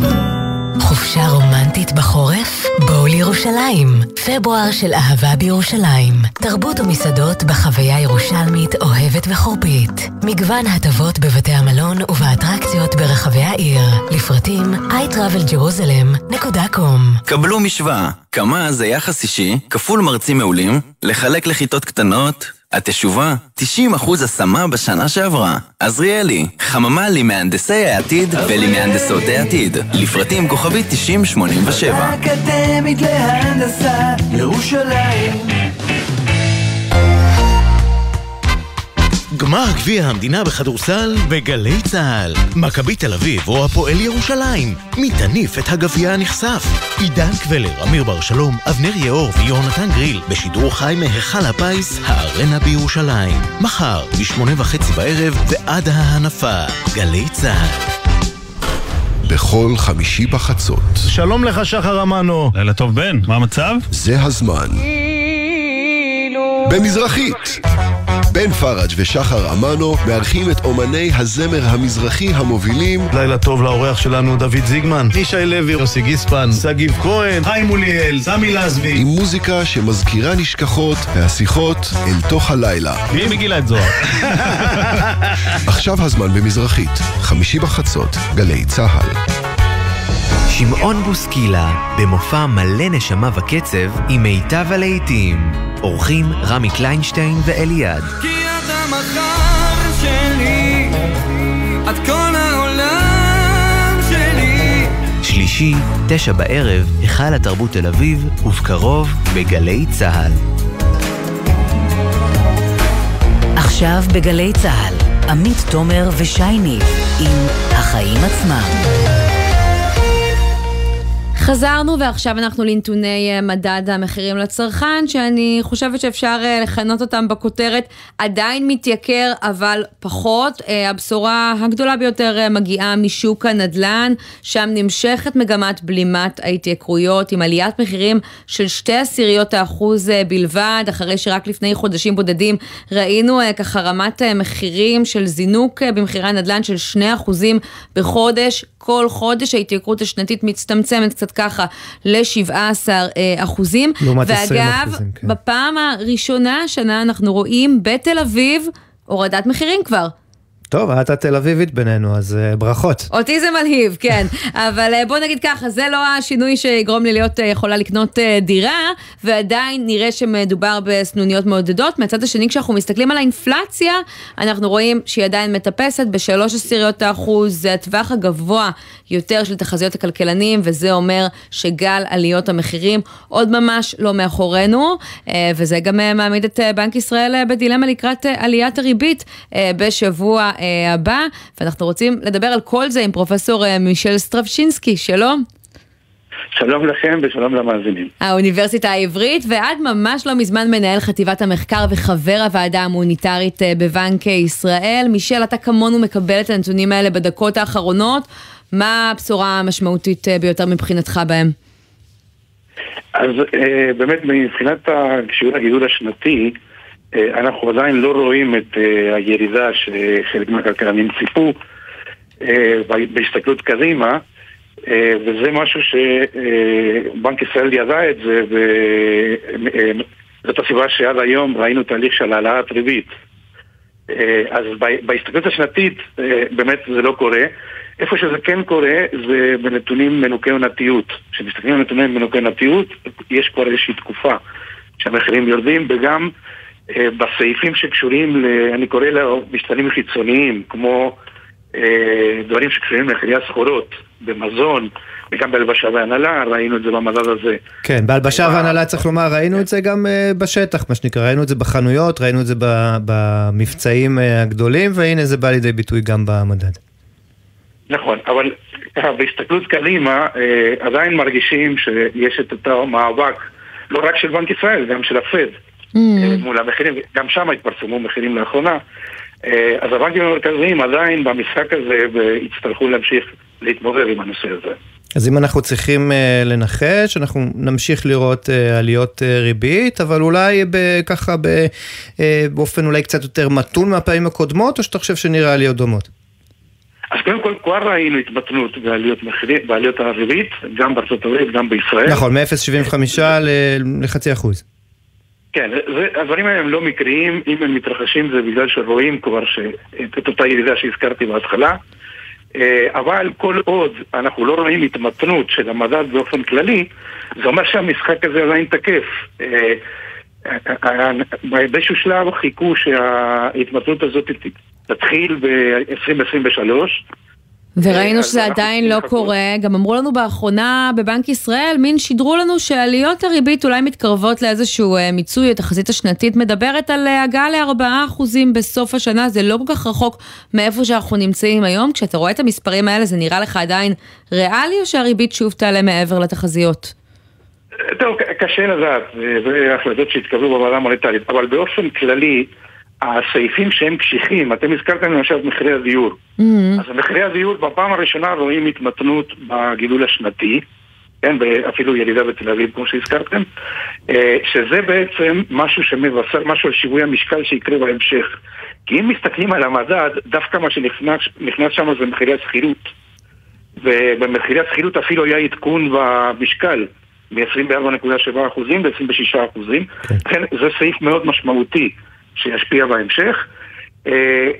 חופשה רומנטית בחורף? בואו לירושלים. פברואר של אהבה בירושלים. תרבות ומסעדות בחוויה ירושלמית אוהבת וחורפית. מגוון הטבות בבתי המלון ובאטרקציות ברחבי העיר. לפרטים iTravelJerusalem.com קבלו משוואה. כמה זה יחס אישי, כפול מרצים מעולים, לחלק לכיתות קטנות התשובה, 90% השמה בשנה שעברה. עזריאלי, חממה למהנדסי העתיד ולמהנדסות העתיד. לפרטים כוכבית 9087. האקדמית להנדסה, ירושלים גמר גביע המדינה בכדורסל בגלי צה"ל. מכבי תל אביב או הפועל ירושלים. מי תניף את הגביע הנכסף? עידן קבלר, אמיר בר שלום, אבנר יאור ויונתן גריל בשידור חי מהיכל הפיס, הארנה בירושלים. מחר, משמונה וחצי בערב ועד ההנפה. גלי צה"ל. בכל חמישי בחצות. שלום לך, שחר אמנו. לילה טוב, בן. מה המצב? זה הזמן. במזרחית. בן פראג' ושחר אמנו מארחים את אומני הזמר המזרחי המובילים. לילה טוב לאורח שלנו דוד זיגמן, ישי לוי, יוסי גיספן, שגיב כהן, חיים מוליאל, סמי לזבי. עם מוזיקה שמזכירה נשכחות והשיחות אל תוך הלילה. מי מגילת זוהר? [LAUGHS] עכשיו הזמן במזרחית, חמישי בחצות, גלי צה"ל שמעון בוסקילה, במופע מלא נשמה וקצב עם מיטב הלהיטים. אורחים רמי קליינשטיין ואליעד. כי את המחר שלי, את כל העולם שלי. שלישי, תשע בערב, היכל התרבות תל אביב, ובקרוב בגלי צה"ל. עכשיו בגלי צה"ל, עמית תומר ושייני עם החיים עצמם. חזרנו ועכשיו אנחנו לנתוני אה, מדד המחירים לצרכן, שאני חושבת שאפשר אה, לכנות אותם בכותרת עדיין מתייקר אבל פחות. אה, הבשורה הגדולה ביותר מגיעה משוק הנדל"ן, שם נמשכת מגמת בלימת ההתייקרויות עם עליית מחירים של שתי עשיריות האחוז בלבד, אחרי שרק לפני חודשים בודדים ראינו ככה רמת מחירים של זינוק במחירי הנדל"ן של שני אחוזים בחודש. כל חודש ההתייקרות השנתית מצטמצמת קצת ככה ל-17 אה, אחוזים. לעומת 20 אחוזים, כן. ואגב, בפעם הראשונה השנה אנחנו רואים בתל אביב הורדת מחירים כבר. טוב, את התל אביבית בינינו, אז uh, ברכות. אותי זה מלהיב, כן. [LAUGHS] אבל uh, בוא נגיד ככה, זה לא השינוי שיגרום לי להיות uh, יכולה לקנות uh, דירה, ועדיין נראה שמדובר בסנוניות מעודדות. מהצד השני, כשאנחנו מסתכלים על האינפלציה, אנחנו רואים שהיא עדיין מטפסת בשלוש עשיריות האחוז, זה הטווח הגבוה יותר של תחזיות הכלכלנים, וזה אומר שגל עליות המחירים עוד ממש לא מאחורינו, uh, וזה גם uh, מעמיד את uh, בנק ישראל uh, בדילמה לקראת uh, עליית הריבית uh, בשבוע הבא, ואנחנו רוצים לדבר על כל זה עם פרופסור uh, מישל סטרבשינסקי, שלום. שלום לכם ושלום למאזינים. האוניברסיטה העברית, ועד ממש לא מזמן מנהל חטיבת המחקר וחבר הוועדה המוניטרית בבנק ישראל. מישל, אתה כמונו מקבל את הנתונים האלה בדקות האחרונות. מה הבשורה המשמעותית ביותר מבחינתך בהם? אז באמת מבחינת שיעור הגידול השנתי, אנחנו עדיין לא רואים את הירידה שחלק מהכלכלנים ציפו בהסתכלות קדימה, וזה משהו שבנק ישראל ידע את זה, וזאת הסיבה שעד היום ראינו תהליך של העלאת ריבית. אז בהסתכלות השנתית באמת זה לא קורה. איפה שזה כן קורה זה בנתונים מנוקי עונתיות. כשמסתכלים על נתונים מנוקי עונתיות, יש כבר איזושהי תקופה שהמחירים יורדים, וגם אה, בסעיפים שקשורים, ל, אני קורא למשתנים חיצוניים, כמו אה, דברים שקשורים למחירי הסחורות, במזון, וגם בהלבשה והנהלה, ראינו את זה במדד הזה. כן, בהלבשה והנהלה צריך לומר, ראינו את זה גם בשטח, מה שנקרא, ראינו את זה בחנויות, ראינו את זה במבצעים הגדולים, והנה זה בא לידי ביטוי גם במדד. נכון, אבל בהסתכלות קדימה, אה, עדיין מרגישים שיש את אותו מאבק, לא רק של בנק ישראל, גם של הפד. אה, מול המחירים, גם שם התפרסמו מחירים לאחרונה. אה, אז הבנקים המרכזיים עדיין במשחק הזה ויצטרכו להמשיך להתמודד עם הנושא הזה. אז אם אנחנו צריכים uh, לנחש, אנחנו נמשיך לראות uh, עליות uh, ריבית, אבל אולי ב, ככה ב, uh, באופן אולי קצת יותר מתון מהפעמים הקודמות, או שאתה חושב שנראה עליות דומות? אז קודם כל כבר ראינו התבטנות בעליות, מחירים, בעליות הריבית, גם בארצות הברית, גם בישראל. נכון, מ-0.75 לחצי אחוז. כן, זה, הדברים האלה הם לא מקריים, אם הם מתרחשים זה בגלל שרואים כבר ש... את אותה ירידה שהזכרתי בהתחלה. אבל כל עוד אנחנו לא רואים התמתנות של המדד באופן כללי, זה אומר שהמשחק הזה עדיין תקף. באיזשהו שלב חיכו שההתמתנות הזאת תתחיל ב-2023. וראינו שזה עדיין לא קורה, גם אמרו לנו באחרונה בבנק ישראל, מין שידרו לנו שעליות הריבית אולי מתקרבות לאיזשהו אה, מיצוי, התחזית השנתית מדברת על אה, הגעה ל-4% בסוף השנה, זה לא כל כך רחוק מאיפה שאנחנו נמצאים היום, כשאתה רואה את המספרים האלה זה נראה לך עדיין ריאלי או שהריבית שוב תעלה מעבר לתחזיות? טוב, ק- קשה לדעת, זה החלטות שהתקבלו בוועדה המוניטרית, אבל באופן כללי, הסעיפים שהם קשיחים, אתם הזכרתם למשל את מחירי הדיור. אז מחירי הדיור בפעם הראשונה רואים התמתנות בגידול השנתי, כן, ואפילו ירידה בתל אביב כמו שהזכרתם, אה, שזה בעצם משהו שמבשר משהו על שיווי המשקל שיקרה בהמשך. כי אם מסתכלים על המדד, דווקא מה שנכנס נכנס שם זה מחירי השכירות. ובמחירי השכירות אפילו היה עדכון במשקל מ-24.7% ל-26%. לכן זה סעיף מאוד משמעותי שישפיע בהמשך. אה,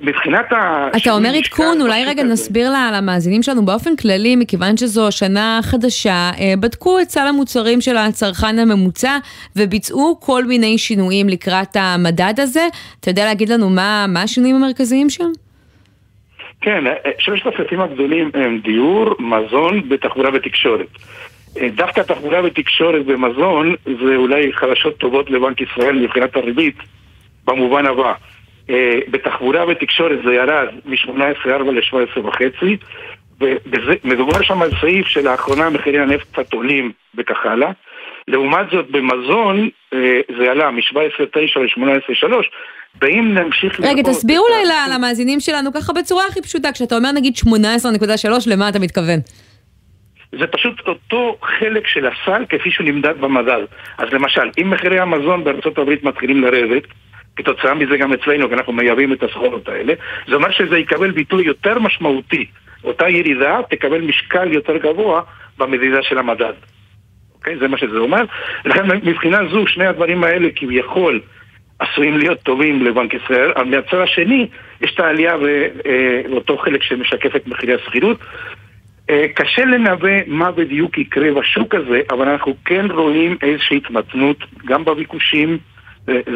מבחינת ה... אתה אומר עדכון, אולי רגע נסביר לה- למאזינים שלנו באופן כללי, מכיוון שזו שנה חדשה, אה, בדקו את סל המוצרים של הצרכן הממוצע וביצעו כל מיני שינויים לקראת המדד הזה. אתה יודע להגיד לנו מה מה השינויים המרכזיים שם? כן, אה, שלושת הסעיפים הגדולים הם דיור, מזון ותחבורה ותקשורת. דווקא תחבורה ותקשורת ומזון זה אולי חדשות טובות לבנק ישראל מבחינת הריבית במובן הבא. אה, בתחבורה ותקשורת זה ירד מ-18.4 ל-17.5 ומדובר שם על סעיף שלאחרונה מחירי הנפט קצת עולים וכך הלאה. לעומת זאת במזון אה, זה עלה מ-17.9 ל-18.3 ואם נמשיך רגע, תסביר אולי ל- למאזינים שלנו ככה בצורה הכי פשוטה, כשאתה אומר נגיד 18.3, למה אתה מתכוון? זה פשוט אותו חלק של הסל כפי שהוא נמדד במדד. אז למשל, אם מחירי המזון בארצות הברית מתחילים לרדת, כתוצאה מזה גם אצלנו, כי אנחנו מייבאים את הסחורות האלה, זה אומר שזה יקבל ביטוי יותר משמעותי. אותה ירידה תקבל משקל יותר גבוה במדידה של המדד. אוקיי? זה מה שזה אומר. לכן מבחינה זו, שני הדברים האלה כביכול עשויים להיות טובים לבנק ישראל, אבל מהצד השני יש את העלייה באותו חלק שמשקף את מחירי השכירות. אה, קשה לנבא מה בדיוק יקרה בשוק הזה, אבל אנחנו כן רואים איזושהי התמתנות גם בביקושים,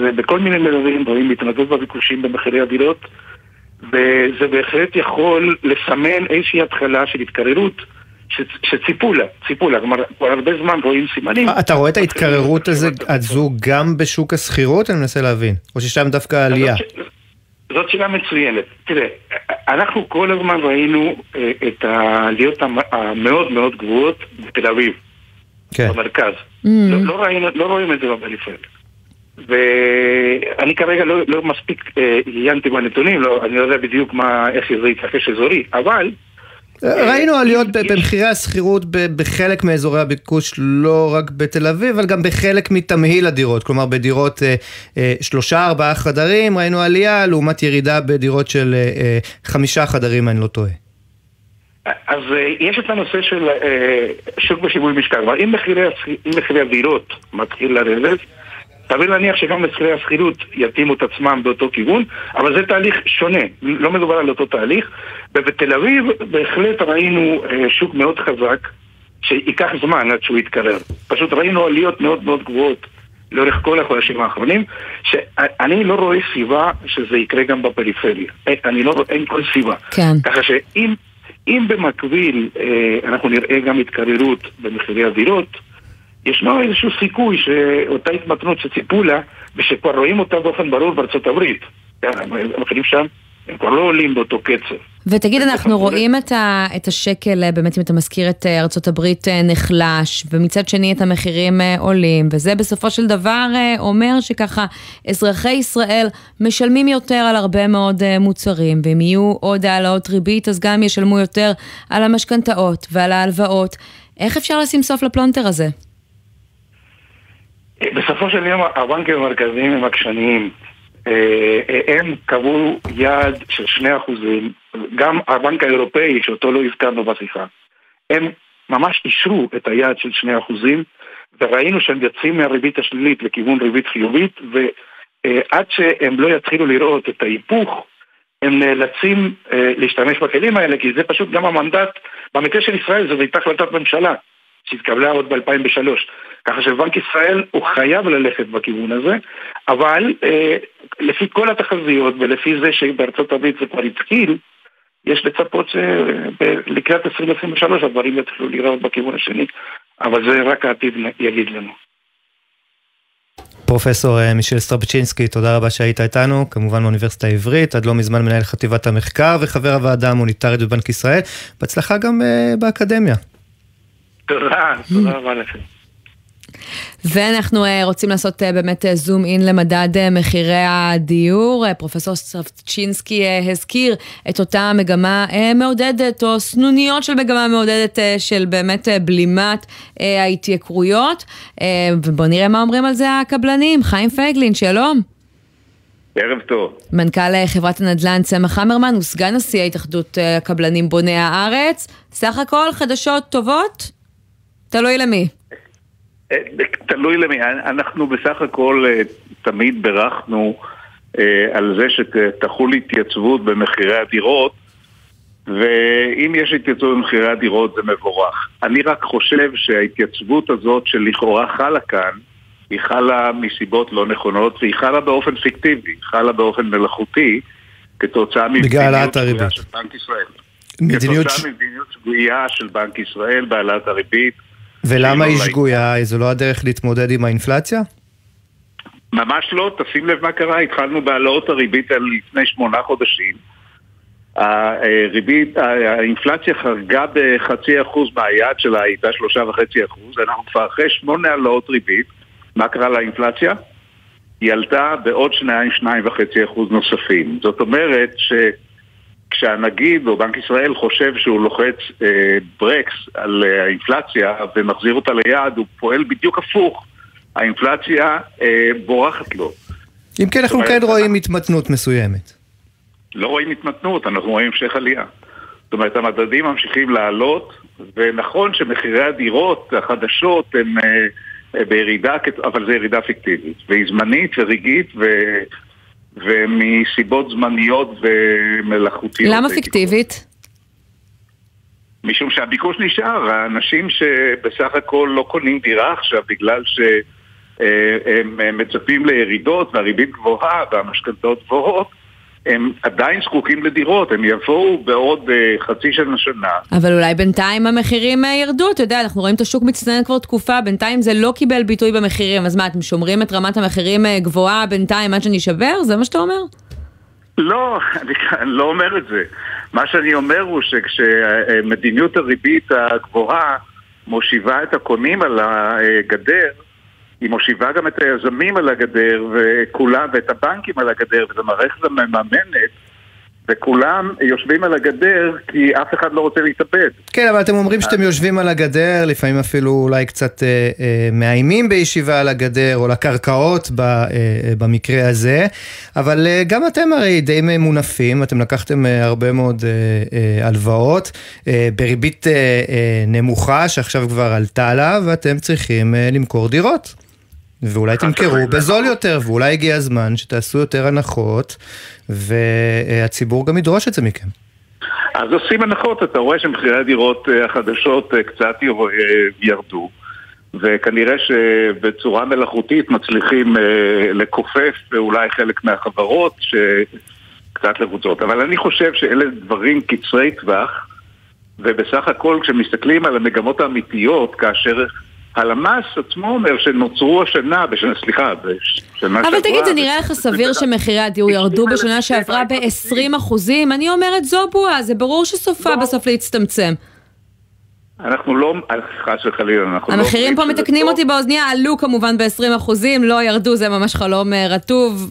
זה- בכל מיני מדדים רואים התמתנות בביקושים במחירי הדירות, וזה בהחלט יכול לסמן איזושהי התחלה של התקררות ש- שציפו לה, ציפו לה, כלומר כבר הרבה זמן רואים סימנים. אתה רואה את ההתקררות הזו גם בשוק השכירות? אני מנסה להבין. או ששם דווקא עלייה? זאת שאלה מצוינת. תראה, אנחנו כל הזמן ראינו אה, את העליות המ- המאוד מאוד גבוהות בתל אביב, כן. במרכז. לא, לא, ראינו, לא רואים את זה בפריפריה. ואני כרגע לא, לא מספיק אה, עיינתי בנתונים, לא, אני לא יודע בדיוק מה, איך זה יתרחש אזורי, אבל ראינו עליות במחירי השכירות בחלק מאזורי הביקוש, לא רק בתל אביב, אבל גם בחלק מתמהיל הדירות. כלומר, בדירות אה, אה, שלושה, ארבעה חדרים, ראינו עלייה, לעומת ירידה בדירות של אה, אה, חמישה חדרים, אני לא טועה. אז אה, יש את הנושא של אה, שוק בשיווי משקל. אם מחירי הדירות מתחיל לרדת, סביר להניח שגם מחירי השכירות יתאימו את עצמם באותו כיוון, אבל זה תהליך שונה, לא מדובר על אותו תהליך. ובתל אביב בהחלט ראינו אה, שוק מאוד חזק, שייקח זמן עד שהוא יתקרר. פשוט ראינו עליות מאוד מאוד גבוהות לאורך כל החודשים האחרונים, שאני לא רואה סיבה שזה יקרה גם בפריפריה. אין- אני לא רואה, אין כל סיבה. כן. ככה שאם אם במקביל אה, אנחנו נראה גם התקררות במחירי הדירות, ישנו איזשהו סיכוי שאותה התמתנות שציפו לה, ושכבר רואים אותה באופן ברור בארצות הברית. כן, המחירים שם הם כבר לא עולים באותו קצב. ותגיד, אנחנו רואים את, ה, את השקל, אה, באמת אם אתה מזכיר את אה, ארצות הברית אה, נחלש, ומצד שני את המחירים עולים, וזה בסופו של דבר אומר שככה אזרחי ישראל משלמים יותר על הרבה מאוד מוצרים, ואם יהיו עוד העלאות ריבית, אז גם ישלמו יותר על המשכנתאות ועל ההלוואות. איך אפשר לשים סוף לפלונטר הזה? בסופו של יום הבנקים המרכזיים הם עקשניים. אה, הם קבעו יעד של 2%, גם הבנק האירופאי, שאותו לא הזכרנו בשיחה, הם ממש אישרו את היעד של 2%, וראינו שהם יוצאים מהריבית השלילית לכיוון ריבית חיובית, ועד שהם לא יתחילו לראות את ההיפוך, הם נאלצים אה, להשתמש בכלים האלה, כי זה פשוט גם המנדט, במקרה של ישראל זו הייתה החלטת ממשלה, שהתקבלה עוד ב-2003. ככה שבנק ישראל הוא חייב ללכת בכיוון הזה, אבל אה, לפי כל התחזיות ולפי זה שבארצות הברית זה כבר התחיל, יש לצפות שלקראת 2023 הדברים יתחילו לראות בכיוון השני, אבל זה רק העתיד יגיד לנו. פרופסור אה, מישל סטרבצ'ינסקי, תודה רבה שהיית איתנו, כמובן מאוניברסיטה העברית, עד לא מזמן מנהל חטיבת המחקר וחבר הוועדה המוניטרית בבנק ישראל. בהצלחה גם אה, באקדמיה. תודה, תודה רבה לכם. ואנחנו אה, רוצים לעשות אה, באמת zoom in למדד מחירי הדיור. פרופסור סטרבצ'ינסקי אה, הזכיר את אותה מגמה מעודדת, או סנוניות של מגמה מעודדת של באמת בלימת ההתייקרויות. ובואו נראה מה אומרים על זה הקבלנים. חיים פייגלין, שלום. ערב טוב. מנכ"ל חברת הנדל"ן צמח המרמן וסגן נשיא ההתאחדות הקבלנים בוני הארץ. סך הכל חדשות טובות? תלוי למי. תלוי למי, אנחנו בסך הכל אה, תמיד בירכנו אה, על זה שתחול התייצבות במחירי הדירות ואם יש התייצבות במחירי הדירות זה מבורך. אני רק חושב שההתייצבות הזאת שלכאורה חלה כאן היא חלה מסיבות לא נכונות והיא חלה באופן פיקטיבי, היא חלה באופן מלאכותי כתוצאה ממדיניות שגויה של בנק ישראל. מדיניות... כתוצאה ממדיניות שגויה של בנק ישראל בהעלאת הריבית ולמה היא שגויה? זו לא הדרך להתמודד עם האינפלציה? ממש לא, תשים לב מה קרה, התחלנו בהעלאות הריבית לפני שמונה חודשים. הריבית, האינפלציה חרגה בחצי אחוז מהיעד שלה, הייתה שלושה וחצי אחוז, אנחנו כבר אחרי שמונה העלאות ריבית, מה קרה לאינפלציה? היא עלתה בעוד שניים, שניים וחצי אחוז נוספים. זאת אומרת ש... כשהנגיד או בנק ישראל חושב שהוא לוחץ אה, ברקס על אה, האינפלציה ומחזיר אותה ליעד, הוא פועל בדיוק הפוך. האינפלציה אה, בורחת לו. אם כן, אנחנו כן רואים התמתנות מסוימת. לא רואים התמתנות, אנחנו רואים המשך עלייה. זאת אומרת, המדדים ממשיכים לעלות, ונכון שמחירי הדירות החדשות הם אה, אה בירידה, אבל זו ירידה פיקטיבית, והיא זמנית ורגעית. ומסיבות זמניות ומלאכותיות. למה פיקטיבית? משום שהביקוש נשאר, האנשים שבסך הכל לא קונים דירה עכשיו בגלל שהם מצפים לירידות והריבית גבוהה והמשכנתאות גבוהות הם עדיין זקוקים לדירות, הם יבואו בעוד uh, חצי שנה שנה. אבל אולי בינתיים המחירים uh, ירדו, אתה יודע, אנחנו רואים את השוק מצטנן כבר תקופה, בינתיים זה לא קיבל ביטוי במחירים, אז מה, אתם שומרים את רמת המחירים uh, גבוהה בינתיים עד שנישבר? זה מה שאתה אומר? לא, [LAUGHS] אני, אני לא אומר את זה. מה שאני אומר הוא שכשמדיניות הריבית הגבוהה מושיבה את הקונים על הגדר, היא מושיבה גם את היזמים על הגדר וכולם, ואת הבנקים על הגדר, וזו מערכת המממנת וכולם יושבים על הגדר כי אף אחד לא רוצה להתאבד. כן, אבל אתם אומרים שאתם יושבים על הגדר, לפעמים אפילו אולי קצת אה, אה, מאיימים בישיבה על הגדר או לקרקעות ב, אה, במקרה הזה, אבל אה, גם אתם הרי די מונפים, אתם לקחתם אה, הרבה מאוד אה, אה, הלוואות אה, בריבית אה, אה, נמוכה שעכשיו כבר עלתה לה, ואתם צריכים אה, למכור דירות. ואולי [LAUGHS] תמכרו בזול יותר, ואולי הגיע הזמן שתעשו יותר הנחות, והציבור גם ידרוש את זה מכם. אז עושים הנחות, אתה רואה שמחירי הדירות אה, החדשות אה, קצת אה, ירדו, וכנראה שבצורה מלאכותית מצליחים לכופף אולי חלק מהחברות שקצת לחוצות. אבל אני חושב שאלה דברים קצרי טווח, ובסך הכל כשמסתכלים על המגמות האמיתיות, כאשר הלמ"ס עצמו אומר שנוצרו השנה, בשנה, סליחה, בשנה שעברה... אבל תגיד, זה נראה לך סביר שמחירי הדיור ירדו בשנה שעברה ב-20 אחוזים? אני אומרת, זו בועה, זה ברור שסופה לא. בסוף להצטמצם. אנחנו לא, חס וחלילה, אנחנו לא... המחירים פה מתקנים אותי באוזניה, עלו כמובן ב-20 אחוזים, לא ירדו, זה ממש חלום אה, רטוב.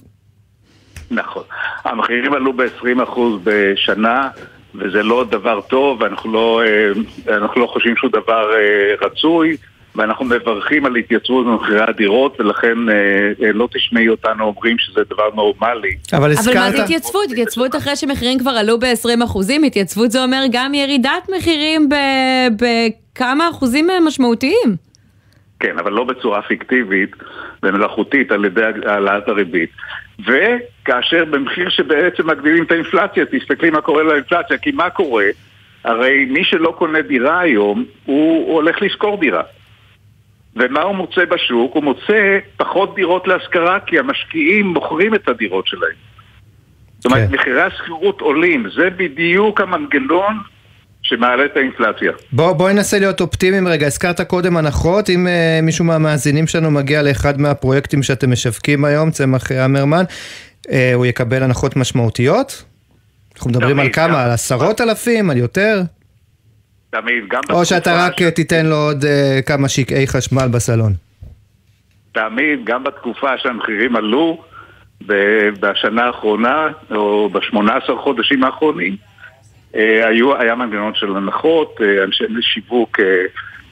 נכון. המחירים עלו ב-20 אחוז בשנה, וזה לא דבר טוב, ואנחנו לא, אה, לא חושבים שהוא דבר אה, רצוי. ואנחנו מברכים על התייצבות במחירי הדירות, ולכן אה, אה, לא תשמעי אותנו אומרים שזה דבר נורמלי. אבל הזכרת... אבל מה זה התייצבות? התייצבות אחרי שמחירים כבר עלו ב-20 אחוזים, התייצבות זה אומר גם ירידת מחירים בכמה אחוזים משמעותיים. כן, אבל לא בצורה פיקטיבית ומלאכותית על ידי העלאת הריבית. וכאשר במחיר שבעצם מגדילים את האינפלציה, תסתכלי מה קורה לאינפלציה, כי מה קורה? הרי מי שלא קונה דירה היום, הוא הולך לשכור דירה. ומה הוא מוצא בשוק? הוא מוצא פחות דירות להשכרה כי המשקיעים מוכרים את הדירות שלהם. זאת אומרת, כן. מחירי השכירות עולים, זה בדיוק המנגנון שמעלה את האינפלציה. בוא, בואי ננסה להיות אופטימיים רגע, הזכרת קודם הנחות, אם uh, מישהו מהמאזינים שלנו מגיע לאחד מהפרויקטים שאתם משווקים היום, צמח המרמן, uh, הוא יקבל הנחות משמעותיות? אנחנו מדברים על כמה? גם. על עשרות אלפים? על יותר? תמיד, גם או שאתה בתקופה רק uh, תיתן לו עוד uh, כמה שקעי חשמל בסלון? תמיד, גם בתקופה שהמחירים עלו ב- בשנה האחרונה, או ב-18 חודשים האחרונים, אה, היו, היה מנגנון של הנחות, אה, אנשי שיווק אה,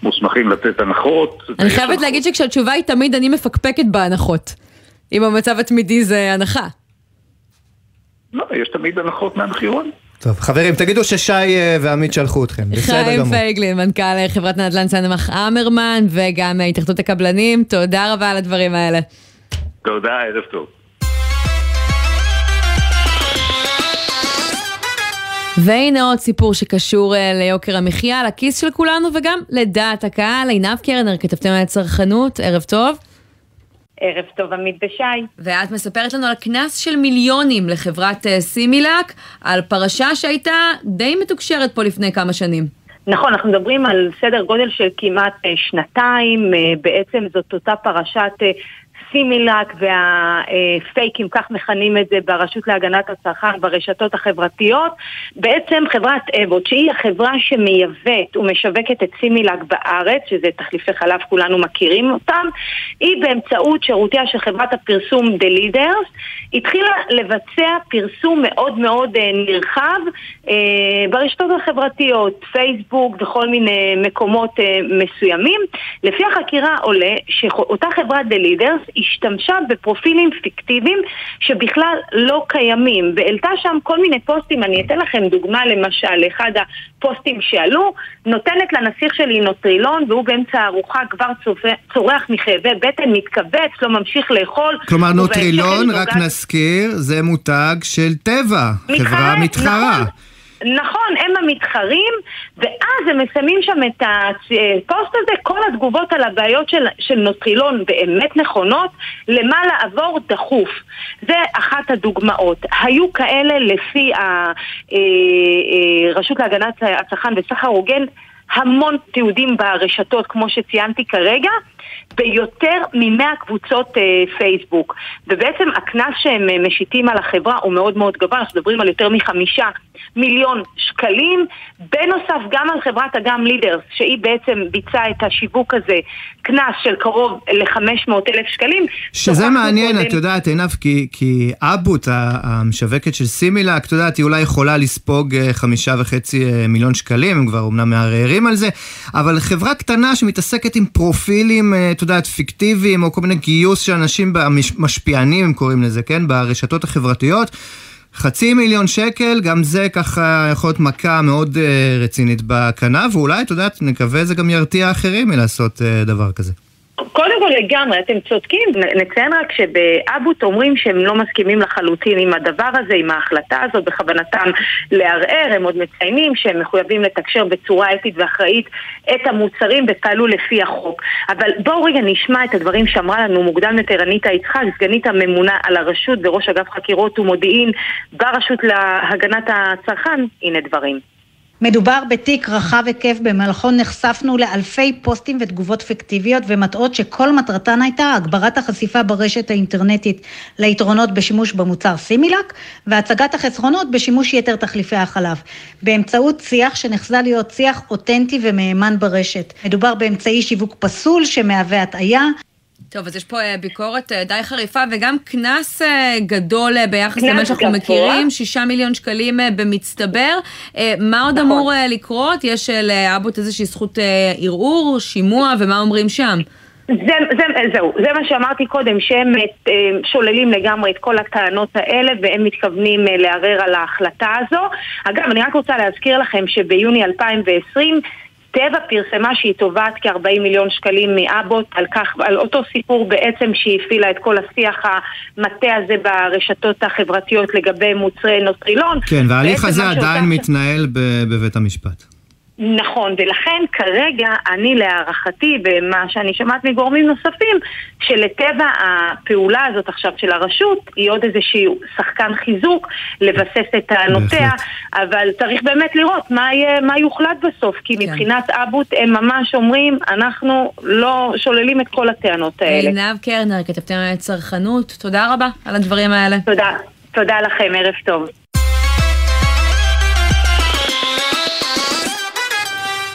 מוסמכים לתת הנחות. אני חייבת הנחות. להגיד שכשהתשובה היא תמיד אני מפקפקת בהנחות. אם המצב התמידי זה הנחה. לא, יש תמיד הנחות מהמחירון. טוב, חברים, תגידו ששי אה, ועמית שלחו אתכם, בסדר חיים גמור. פייגלין, מנכ"ל חברת נדל"ן צנמך אמרמן, וגם התאחדות הקבלנים, תודה רבה על הדברים האלה. תודה, ערב טוב. והנה עוד סיפור שקשור אה, ליוקר המחיה, לכיס של כולנו וגם לדעת הקהל. עינב קרנר, כתבתם על צרכנות, ערב טוב. ערב טוב, עמית ושי. ואת מספרת לנו על קנס של מיליונים לחברת אה, סימילאק, על פרשה שהייתה די מתוקשרת פה לפני כמה שנים. נכון, אנחנו מדברים על סדר גודל של כמעט אה, שנתיים, אה, בעצם זאת אותה פרשת סימילאק והפייקים, כך מכנים את זה ברשות להגנת הצרכן, ברשתות החברתיות. בעצם חברת אבוט, שהיא החברה שמייבאת ומשווקת את סימילאק בארץ, שזה תחליפי חלב, כולנו מכירים אותם, היא באמצעות שירותיה של חברת הפרסום The Leaders, התחילה לבצע פרסום מאוד מאוד אה, נרחב אה, ברשתות החברתיות, פייסבוק וכל מיני מקומות אה, מסוימים. לפי החקירה עולה שאותה חברת The Leaders השתמשה בפרופילים פיקטיביים שבכלל לא קיימים, והעלתה שם כל מיני פוסטים, אני אתן לכם דוגמה למשל, אחד הפוסטים שעלו, נותנת לנסיך שלי נוטרילון והוא באמצע הארוחה כבר צורח מכאבי בטן, מתכווץ, לא ממשיך לאכול. כלומר, נוטרילון, היא רק נזכיר, זה מותג של טבע, חברה מתחרה. נכון. נכון, הם המתחרים, ואז הם מסיימים שם את הפוסט הזה, כל התגובות על הבעיות של, של נוטרילון באמת נכונות, למה לעבור דחוף. זה אחת הדוגמאות. היו כאלה לפי הרשות להגנת הצרכן וסחר הוגן, המון תיעודים ברשתות, כמו שציינתי כרגע, ביותר מ-100 קבוצות אה, פייסבוק. ובעצם הקנס שהם אה, משיתים על החברה הוא מאוד מאוד גבוה, אנחנו מדברים על יותר מחמישה מיליון שקלים. בנוסף, גם על חברת אגם לידרס, שהיא בעצם ביצעה את השיווק הזה, קנס של קרוב ל-500 אלף שקלים. שזה מעניין, קודם- את יודעת, עינב, כי, כי אבוט, המשווקת של סימילאק, את יודעת, היא אולי יכולה לספוג אה, חמישה וחצי אה, מיליון שקלים, הם כבר אומנם מערערים על זה, אבל חברה קטנה שמתעסקת עם פרופילים, אה, את יודעת, פיקטיביים, או כל מיני גיוס של אנשים, משפיענים, הם קוראים לזה, כן? ברשתות החברתיות. חצי מיליון שקל, גם זה ככה יכול להיות מכה מאוד אה, רצינית בכנף, ואולי, את יודעת, נקווה זה גם ירתיע אחרים מלעשות אה, דבר כזה. קודם כל לגמרי, אתם צודקים, נציין רק שבאבוט אומרים שהם לא מסכימים לחלוטין עם הדבר הזה, עם ההחלטה הזאת, בכוונתם לערער, הם עוד מציינים שהם מחויבים לתקשר בצורה אתית ואחראית את המוצרים ופעלו לפי החוק. אבל בואו רגע נשמע את הדברים שאמרה לנו מוקדם יותר אניטה יצחק, סגנית הממונה על הרשות וראש אגף חקירות ומודיעין ברשות להגנת הצרכן, הנה דברים. מדובר בתיק רחב היקף, במהלכו נחשפנו לאלפי פוסטים ותגובות פיקטיביות ומטעות שכל מטרתן הייתה הגברת החשיפה ברשת האינטרנטית ליתרונות בשימוש במוצר סימילאק והצגת החסרונות בשימוש יתר תחליפי החלב, באמצעות שיח שנחזה להיות שיח אותנטי ומהימן ברשת. מדובר באמצעי שיווק פסול שמהווה הטעיה, טוב, אז יש פה אה, ביקורת אה, די חריפה וגם קנס אה, גדול ביחס למה שאנחנו גבוה. מכירים, שישה מיליון שקלים במצטבר. מה עוד נכון. אמור לקרות? יש לאבוט איזושהי זכות ערעור, שימוע, ומה אומרים שם? זה, זה, זהו, זה מה שאמרתי קודם, שהם שוללים לגמרי את כל הטענות האלה והם מתכוונים לערער על ההחלטה הזו. אגב, אני רק רוצה להזכיר לכם שביוני 2020 טבע פרסמה שהיא תובעת כ-40 מיליון שקלים מאבוט על כך, על אותו סיפור בעצם שהיא הפעילה את כל השיח המטה הזה ברשתות החברתיות לגבי מוצרי נוטרילון. כן, וההליך הזה מה שאותה- עדיין מתנהל ב- בבית המשפט. נכון, ולכן כרגע אני להערכתי, ומה שאני שומעת מגורמים נוספים, שלטבע הפעולה הזאת עכשיו של הרשות היא עוד איזשהו שחקן חיזוק, לבסס את טענותיה, אבל צריך באמת לראות מה, יהיה, מה יוחלט בסוף, כי כן. מבחינת אבוט הם ממש אומרים, אנחנו לא שוללים את כל הטענות האלה. עינב קרנר, כתבתם על צרכנות, תודה רבה על הדברים האלה. תודה, תודה לכם, ערב טוב.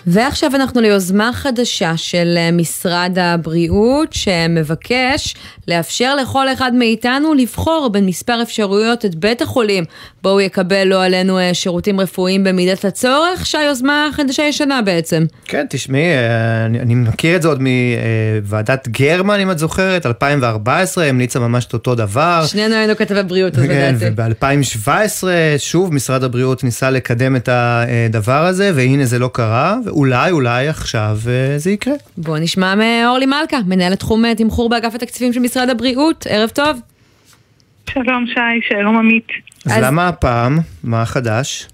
ועכשיו אנחנו ליוזמה חדשה של אה, משרד הבריאות שמבקש לאפשר לכל אחד מאיתנו לבחור בין מספר אפשרויות את בית החולים בו הוא יקבל לא עלינו אה, שירותים רפואיים במידת הצורך, שהיוזמה החדשה ישנה בעצם. כן, תשמעי, אה, אני, אני מכיר את זה עוד מוועדת גרמן, אם את זוכרת, 2014, המליצה ממש את אותו דבר. שנינו היינו כתבי בריאות, אז כן, וב-2017 שוב משרד הבריאות ניסה לקדם את הדבר הזה, והנה זה לא קרה. אולי, אולי עכשיו אה, זה יקרה. בואו נשמע מאורלי מלכה, מנהלת תחום אה, תמחור באגף התקציבים של משרד הבריאות. ערב טוב. שלום שי, שלום עמית. אז, אז למה הפעם? מה החדש?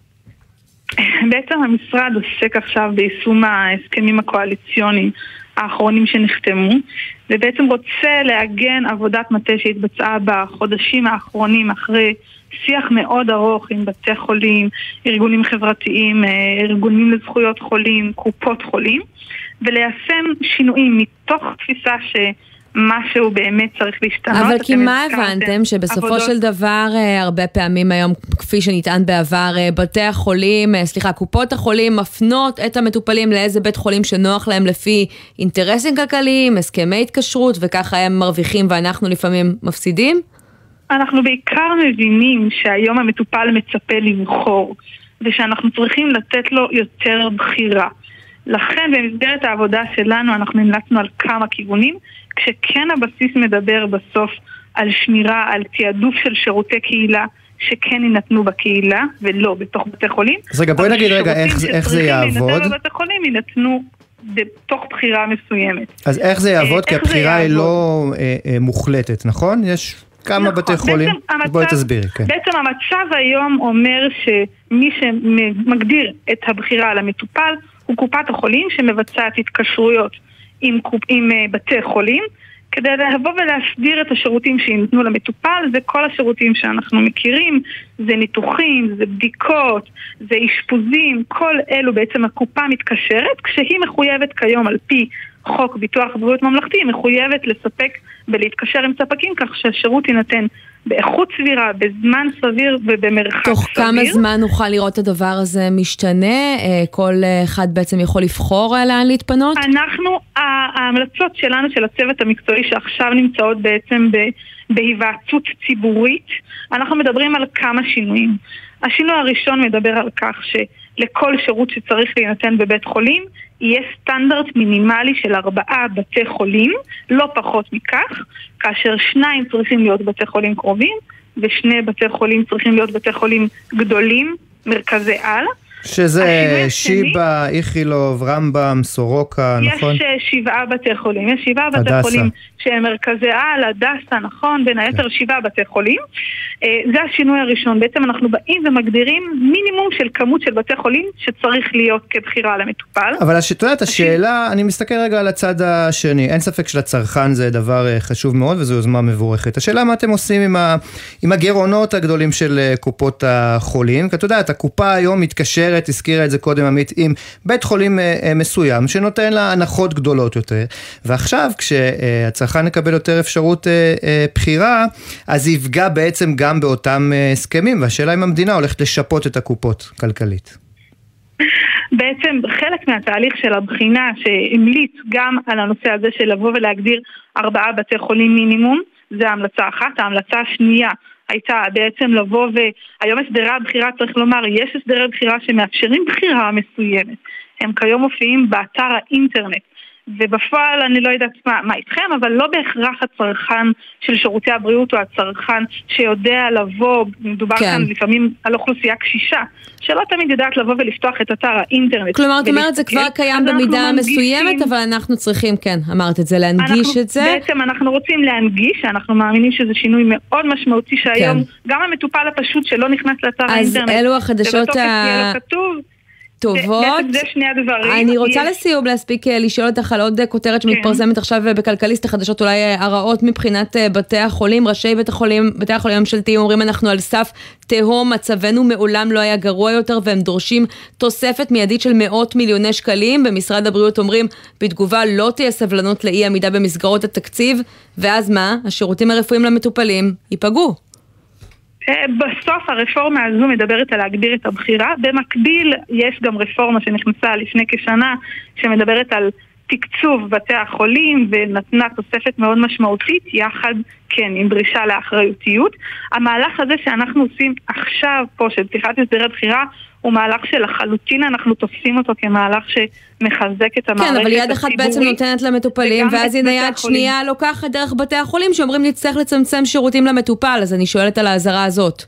[LAUGHS] בעצם המשרד עוסק עכשיו ביישום ההסכמים הקואליציוניים האחרונים שנחתמו, ובעצם רוצה לעגן עבודת מטה שהתבצעה בחודשים האחרונים אחרי שיח מאוד ארוך עם בתי חולים, ארגונים חברתיים, אה, ארגונים לזכויות חולים, קופות חולים, וליישם שינויים מתוך תפיסה ש... משהו באמת צריך להשתנות. אבל כי מה הבנתם? שבסופו עבודות... של דבר, אה, הרבה פעמים היום, כפי שנטען בעבר, אה, בתי החולים, סליחה, קופות החולים מפנות את המטופלים לאיזה בית חולים שנוח להם לפי אינטרסים כלכליים, הסכמי התקשרות, וככה הם מרוויחים ואנחנו לפעמים מפסידים? אנחנו בעיקר מבינים שהיום המטופל מצפה לבחור, ושאנחנו צריכים לתת לו יותר בחירה. לכן במסגרת העבודה שלנו אנחנו המלצנו על כמה כיוונים, כשכן הבסיס מדבר בסוף על שמירה, על תעדוף של שירותי קהילה שכן יינתנו בקהילה ולא בתוך בתי חולים. אז רגע, בואי נגיד רגע איך, איך זה יעבוד. שירותים שצריכים בבתי חולים יינתנו בתוך בחירה מסוימת. אז איך זה יעבוד? כי הבחירה היא לא אה, אה, מוחלטת, נכון? יש כמה נכון, בתי חולים? המצב, בואי תסבירי, כן. בעצם המצב היום אומר שמי שמגדיר את הבחירה על המטופל הוא קופת החולים שמבצעת התקשרויות עם, קופ, עם uh, בתי חולים כדי לבוא ולהסדיר את השירותים שיינתנו למטופל, זה כל השירותים שאנחנו מכירים, זה ניתוחים, זה בדיקות, זה אשפוזים, כל אלו בעצם הקופה מתקשרת, כשהיא מחויבת כיום על פי חוק ביטוח בריאות ממלכתי, היא מחויבת לספק ולהתקשר עם ספקים כך שהשירות יינתן באיכות סבירה, בזמן סביר ובמרחק תוך סביר. תוך כמה זמן נוכל לראות את הדבר הזה משתנה? אה, כל אחד בעצם יכול לבחור אה, לאן להתפנות? אנחנו, ההמלצות שלנו, של הצוות המקצועי שעכשיו נמצאות בעצם בהיוועצות ציבורית, אנחנו מדברים על כמה שינויים. השינוי הראשון מדבר על כך שלכל שירות שצריך להינתן בבית חולים יהיה סטנדרט מינימלי של ארבעה בתי חולים, לא פחות מכך, כאשר שניים צריכים להיות בתי חולים קרובים ושני בתי חולים צריכים להיות בתי חולים גדולים, מרכזי על. שזה שיבא, איכילוב, רמב"ם, סורוקה, יש נכון? יש שבעה בתי חולים, יש שבעה בתי חולים שהם מרכזי על, הדסה, נכון, בין היתר כן. שבעה בתי חולים. אה, זה השינוי הראשון, בעצם אנחנו באים ומגדירים מינימום של כמות של בתי חולים שצריך להיות כבחירה למטופל. אבל את יודעת, השאלה, אני מסתכל רגע על הצד השני, אין ספק שלצרכן זה דבר אה, חשוב מאוד וזו יוזמה מבורכת. השאלה מה אתם עושים עם, ה, עם הגירעונות הגדולים של אה, קופות החולים, כי את יודעת, הקופה היום מתקשרת אחרת, הזכירה את זה קודם עמית, עם בית חולים אה, אה, מסוים שנותן לה הנחות גדולות יותר, ועכשיו כשהצרכן יקבל יותר אפשרות אה, בחירה, אז יפגע בעצם גם באותם הסכמים, והשאלה אם המדינה הולכת לשפות את הקופות כלכלית. בעצם חלק מהתהליך של הבחינה שהמליץ גם על הנושא הזה של לבוא ולהגדיר ארבעה בתי חולים מינימום, זה המלצה אחת. ההמלצה השנייה הייתה בעצם לבוא והיום הסדרי הבחירה, צריך לומר, יש הסדרי בחירה שמאפשרים בחירה מסוימת. הם כיום מופיעים באתר האינטרנט ובפועל אני לא יודעת מה, מה איתכם, אבל לא בהכרח הצרכן של שירותי הבריאות הוא הצרכן שיודע לבוא, מדובר כן. כאן לפעמים על אוכלוסייה קשישה, שלא תמיד יודעת לבוא ולפתוח את אתר האינטרנט. כלומר, את אומרת זה כבר קיים במידה מסוימת, אבל אנחנו צריכים, כן, אמרת את זה, להנגיש אנחנו, את זה. בעצם אנחנו רוצים להנגיש, אנחנו מאמינים שזה שינוי מאוד משמעותי שהיום, כן. גם המטופל הפשוט שלא נכנס לאתר האינטרנט, אז אלו החדשות ה... כתוב, טובות. בעצם זה שני הדברים. אני רוצה יש- לסיום להספיק אה, לשאול אותך על עוד אה, כותרת שמתפרסמת עכשיו אה, בכלכליסט החדשות, אולי הרעות מבחינת בתי החולים. ראשי בית החולים, בתי החולים הממשלתיים אומרים אנחנו על סף תהום, מצבנו מעולם לא היה גרוע יותר והם דורשים תוספת מיידית של מאות מיליוני שקלים. במשרד הבריאות אומרים בתגובה לא תהיה סבלנות לאי עמידה במסגרות התקציב, ואז מה? השירותים הרפואיים למטופלים ייפגעו. אה, בסוף הרפורמה הזו מדברת על להגביר את הבחירה. במקביל יש גם רפורמה שנכנסה לפני כשנה שמדברת על תקצוב בתי החולים ונתנה תוספת מאוד משמעותית יחד, כן, עם דרישה לאחריותיות. המהלך הזה שאנחנו עושים עכשיו פה של פתיחת הסדרי בחירה הוא מהלך שלחלוטין אנחנו תופסים אותו כמהלך שמחזק את המערכת כן, הציבורית. אבל יד אחת בעצם נותנת למטופלים, ואז הנה יד. שנייה לוקחת דרך בתי החולים שאומרים נצטרך לצמצם שירותים למטופל, אז אני שואלת על האזהרה הזאת.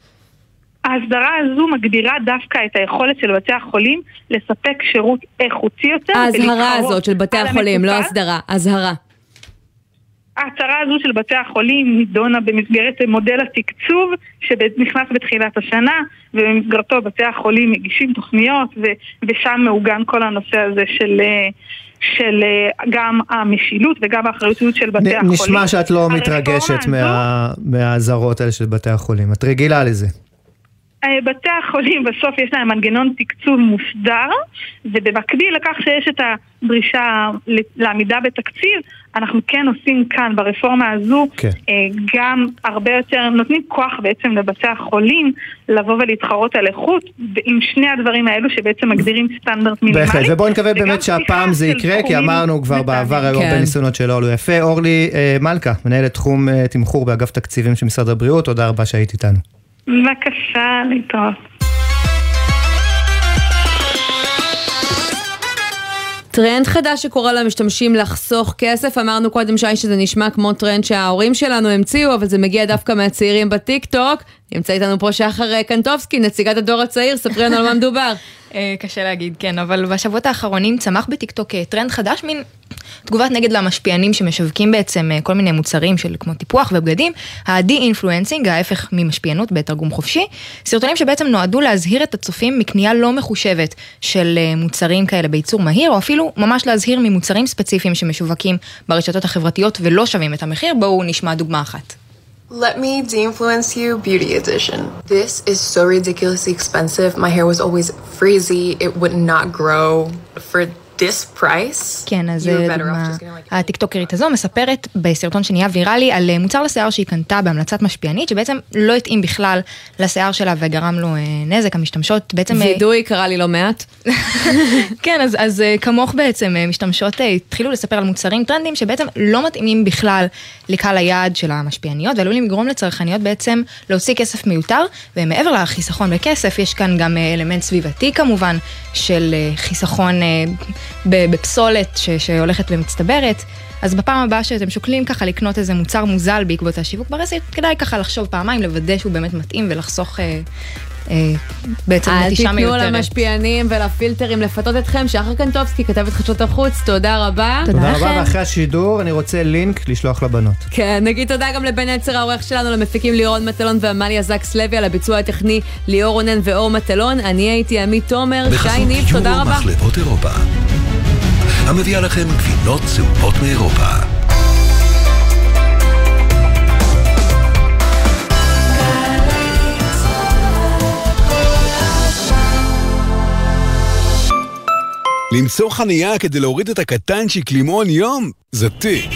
ההסדרה הזו מגבירה דווקא את היכולת של בתי החולים לספק שירות איכותי יותר. ולהתחרות הזאת של בתי החולים, לא. הסדרה, אזהרה. ההצהרה הזו של בתי החולים נידונה במסגרת מודל התקצוב שנכנס בתחילת השנה ובמסגרתו בתי החולים מגישים תוכניות ו- ושם מעוגן כל הנושא הזה של, אה, של אה, גם המשילות וגם האחריותיות של בתי נ- החולים. נשמע שאת לא מתרגשת הזו- מהאזהרות האלה של בתי החולים. את רגילה לזה. אה, בתי החולים בסוף יש להם מנגנון תקצוב מוסדר ובמקביל לכך שיש את הדרישה לעמידה בתקציב אנחנו כן עושים כאן ברפורמה הזו כן. אה, גם הרבה יותר, נותנים כוח בעצם לבתי החולים לבוא ולהתחרות על איכות עם שני הדברים האלו שבעצם מגדירים סטנדרט מינימלי. בהחלט, ובואו נקווה באמת שהפעם זה יקרה, כי אמרנו כבר בעבר היו הרבה כן. ניסיונות שלא עלו יפה. אורלי אה, מלכה, מנהלת תחום תמחור באגף תקציבים של משרד הבריאות, תודה רבה שהיית איתנו. בבקשה, להתראות. טרנד חדש שקורא למשתמשים לחסוך כסף, אמרנו קודם שי שזה נשמע כמו טרנד שההורים שלנו המציאו, אבל זה מגיע דווקא מהצעירים בטיק טוק. נמצא איתנו פה שחר קנטובסקי, נציגת הדור הצעיר, ספרי לנו על מה מדובר. [LAUGHS] אה, קשה להגיד, כן, אבל בשבועות האחרונים צמח בטיקטוק אה, טרנד חדש, מין תגובת נגד למשפיענים שמשווקים בעצם אה, כל מיני מוצרים של כמו טיפוח ובגדים, ה-de-influencing, ההפך ממשפיענות בתרגום חופשי, סרטונים שבעצם נועדו להזהיר את הצופים מקנייה לא מחושבת של מוצרים כאלה בייצור מהיר, או אפילו ממש להזהיר ממוצרים ספציפיים שמשווקים ברשתות החברתיות ולא שווים את המחיר, בואו נשמע דוגמה אחת. Let me de-influence you beauty edition. This is so ridiculously expensive. My hair was always frizzy. It would not grow for. כן, אז אה, דוגמה, הטיקטוקרית הזו מספרת בסרטון שנהיה ויראלי על אה, מוצר לשיער שהיא קנתה בהמלצת משפיענית, שבעצם לא התאים בכלל לשיער שלה וגרם לו אה, נזק, המשתמשות בעצם... וידוי קרה לי לא מעט. [LAUGHS] כן, אז, אז כמוך בעצם, משתמשות התחילו לספר על מוצרים טרנדים שבעצם לא מתאימים בכלל לקהל היעד של המשפיעניות, ועלולים לגרום לצרכניות בעצם להוציא כסף מיותר, ומעבר לחיסכון בכסף, יש כאן גם אלמנט סביבתי כמובן, של חיסכון בפסולת ש- שהולכת ומצטברת. אז בפעם הבאה שאתם שוקלים ככה לקנות איזה מוצר מוזל בעקבות השיווק ברשת, כדאי ככה לחשוב פעמיים, לוודא שהוא באמת מתאים ולחסוך אה, בעצם אל נטישה תיתנו מיותרת. למשפיענים ולפילטרים לפתות אתכם. שחר קנטובסקי, כתבת חדשות החוץ, תודה רבה. תודה רבה, ואחרי השידור אני רוצה לינק לשלוח לבנות. כן, נגיד תודה גם לבן עצר העורך שלנו, למפיקים ליאורון מטלון ועמליה זקס לוי, על הביצוע הטכני ליאור רונן ואור מטלון. אני הייתי עמית תומר, שי ניב, תודה יורו רבה. מחלבות אירופה. המביאה לכם גבינות צהובות מאירופה. למצוא חנייה כדי להוריד את הקטנצ'יק למעון יום? זה תיק.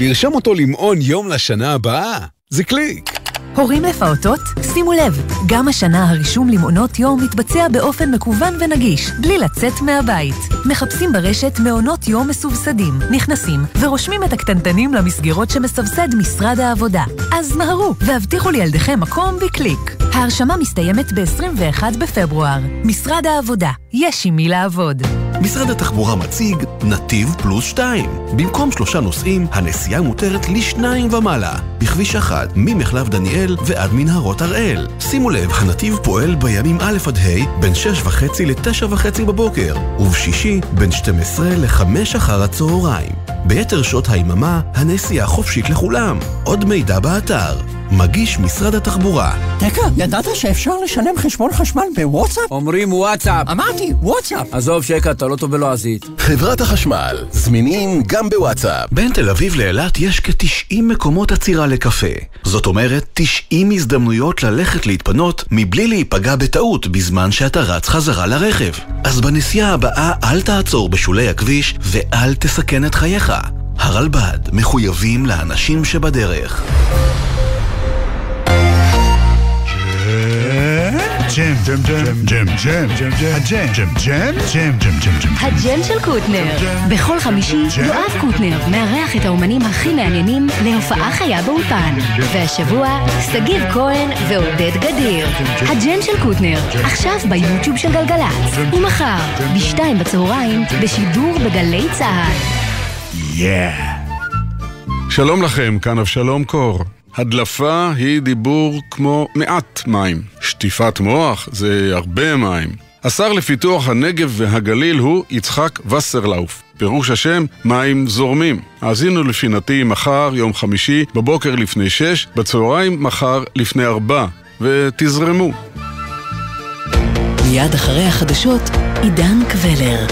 לרשום אותו למעון יום לשנה הבאה? זה קליק. הורים לפעוטות? שימו לב, גם השנה הרישום למעונות יום מתבצע באופן מקוון ונגיש, בלי לצאת מהבית. מחפשים ברשת מעונות יום מסובסדים, נכנסים ורושמים את הקטנטנים למסגרות שמסבסד משרד העבודה. אז מהרו, והבטיחו לילדיכם מקום בקליק. ההרשמה מסתיימת ב-21 בפברואר. משרד העבודה, יש עם מי לעבוד. משרד התחבורה מציג נתיב פלוס 2. במקום שלושה נוסעים, הנסיעה מותרת לשניים ומעלה. בכביש 1, ממחלף דניאל ועד מנהרות הראל. שימו לב, הנתיב פועל בימים א' עד ה' בין 6.5 ל-9.5 בבוקר, ובשישי בין 12 ל-5 אחר הצהריים. ביתר שעות היממה, הנסיעה חופשית לכולם. עוד מידע באתר. מגיש משרד התחבורה. תקה, ידעת שאפשר לשלם חשבון חשמל בוואטסאפ? אומרים וואטסאפ. אמרתי, וואטסאפ. עזוב שקע, אתה לא טוב בלועזית. חברת החשמל, זמינים גם בוואטסאפ. בין תל אביב לאילת יש כ-90 מקומות עצירה לקפה. זאת אומרת, 90 הזדמנויות ללכת להתפנות מבלי להיפגע בטעות בזמן שאתה רץ חזרה לרכב. אז בנסיעה הבאה אל תעצור בשולי הכביש ואל תסכן את חייך. הרלב"ד מחויבים לאנשים שבדרך. ג'ם, ג'ם, ג'ם, ג'ם, ג'ם, ג'ם, ג'ם, הג'ם, ג'ם, ג'ם, ג'ם, ג'ם, ג'ם, ג'ם. הג'ם של קוטנר. בכל חמישי יואב קוטנר מארח את האומנים הכי מעניינים להופעה חיה באולפן. והשבוע, שגיב כהן ועודד גדיר. הג'ם של קוטנר, עכשיו ביוטיוב של גלגלצ. ומחר, בשתיים בצהריים, בשידור בגלי צה"ל. יאה. שלום לכם, כאן אבשלום קור. הדלפה היא דיבור כמו מעט מים. שטיפת מוח זה הרבה מים. השר לפיתוח הנגב והגליל הוא יצחק וסרלאוף. פירוש השם, מים זורמים. האזינו לפינתי מחר, יום חמישי, בבוקר לפני שש, בצהריים מחר לפני ארבע, ותזרמו. מיד אחרי החדשות, עידן קבלר.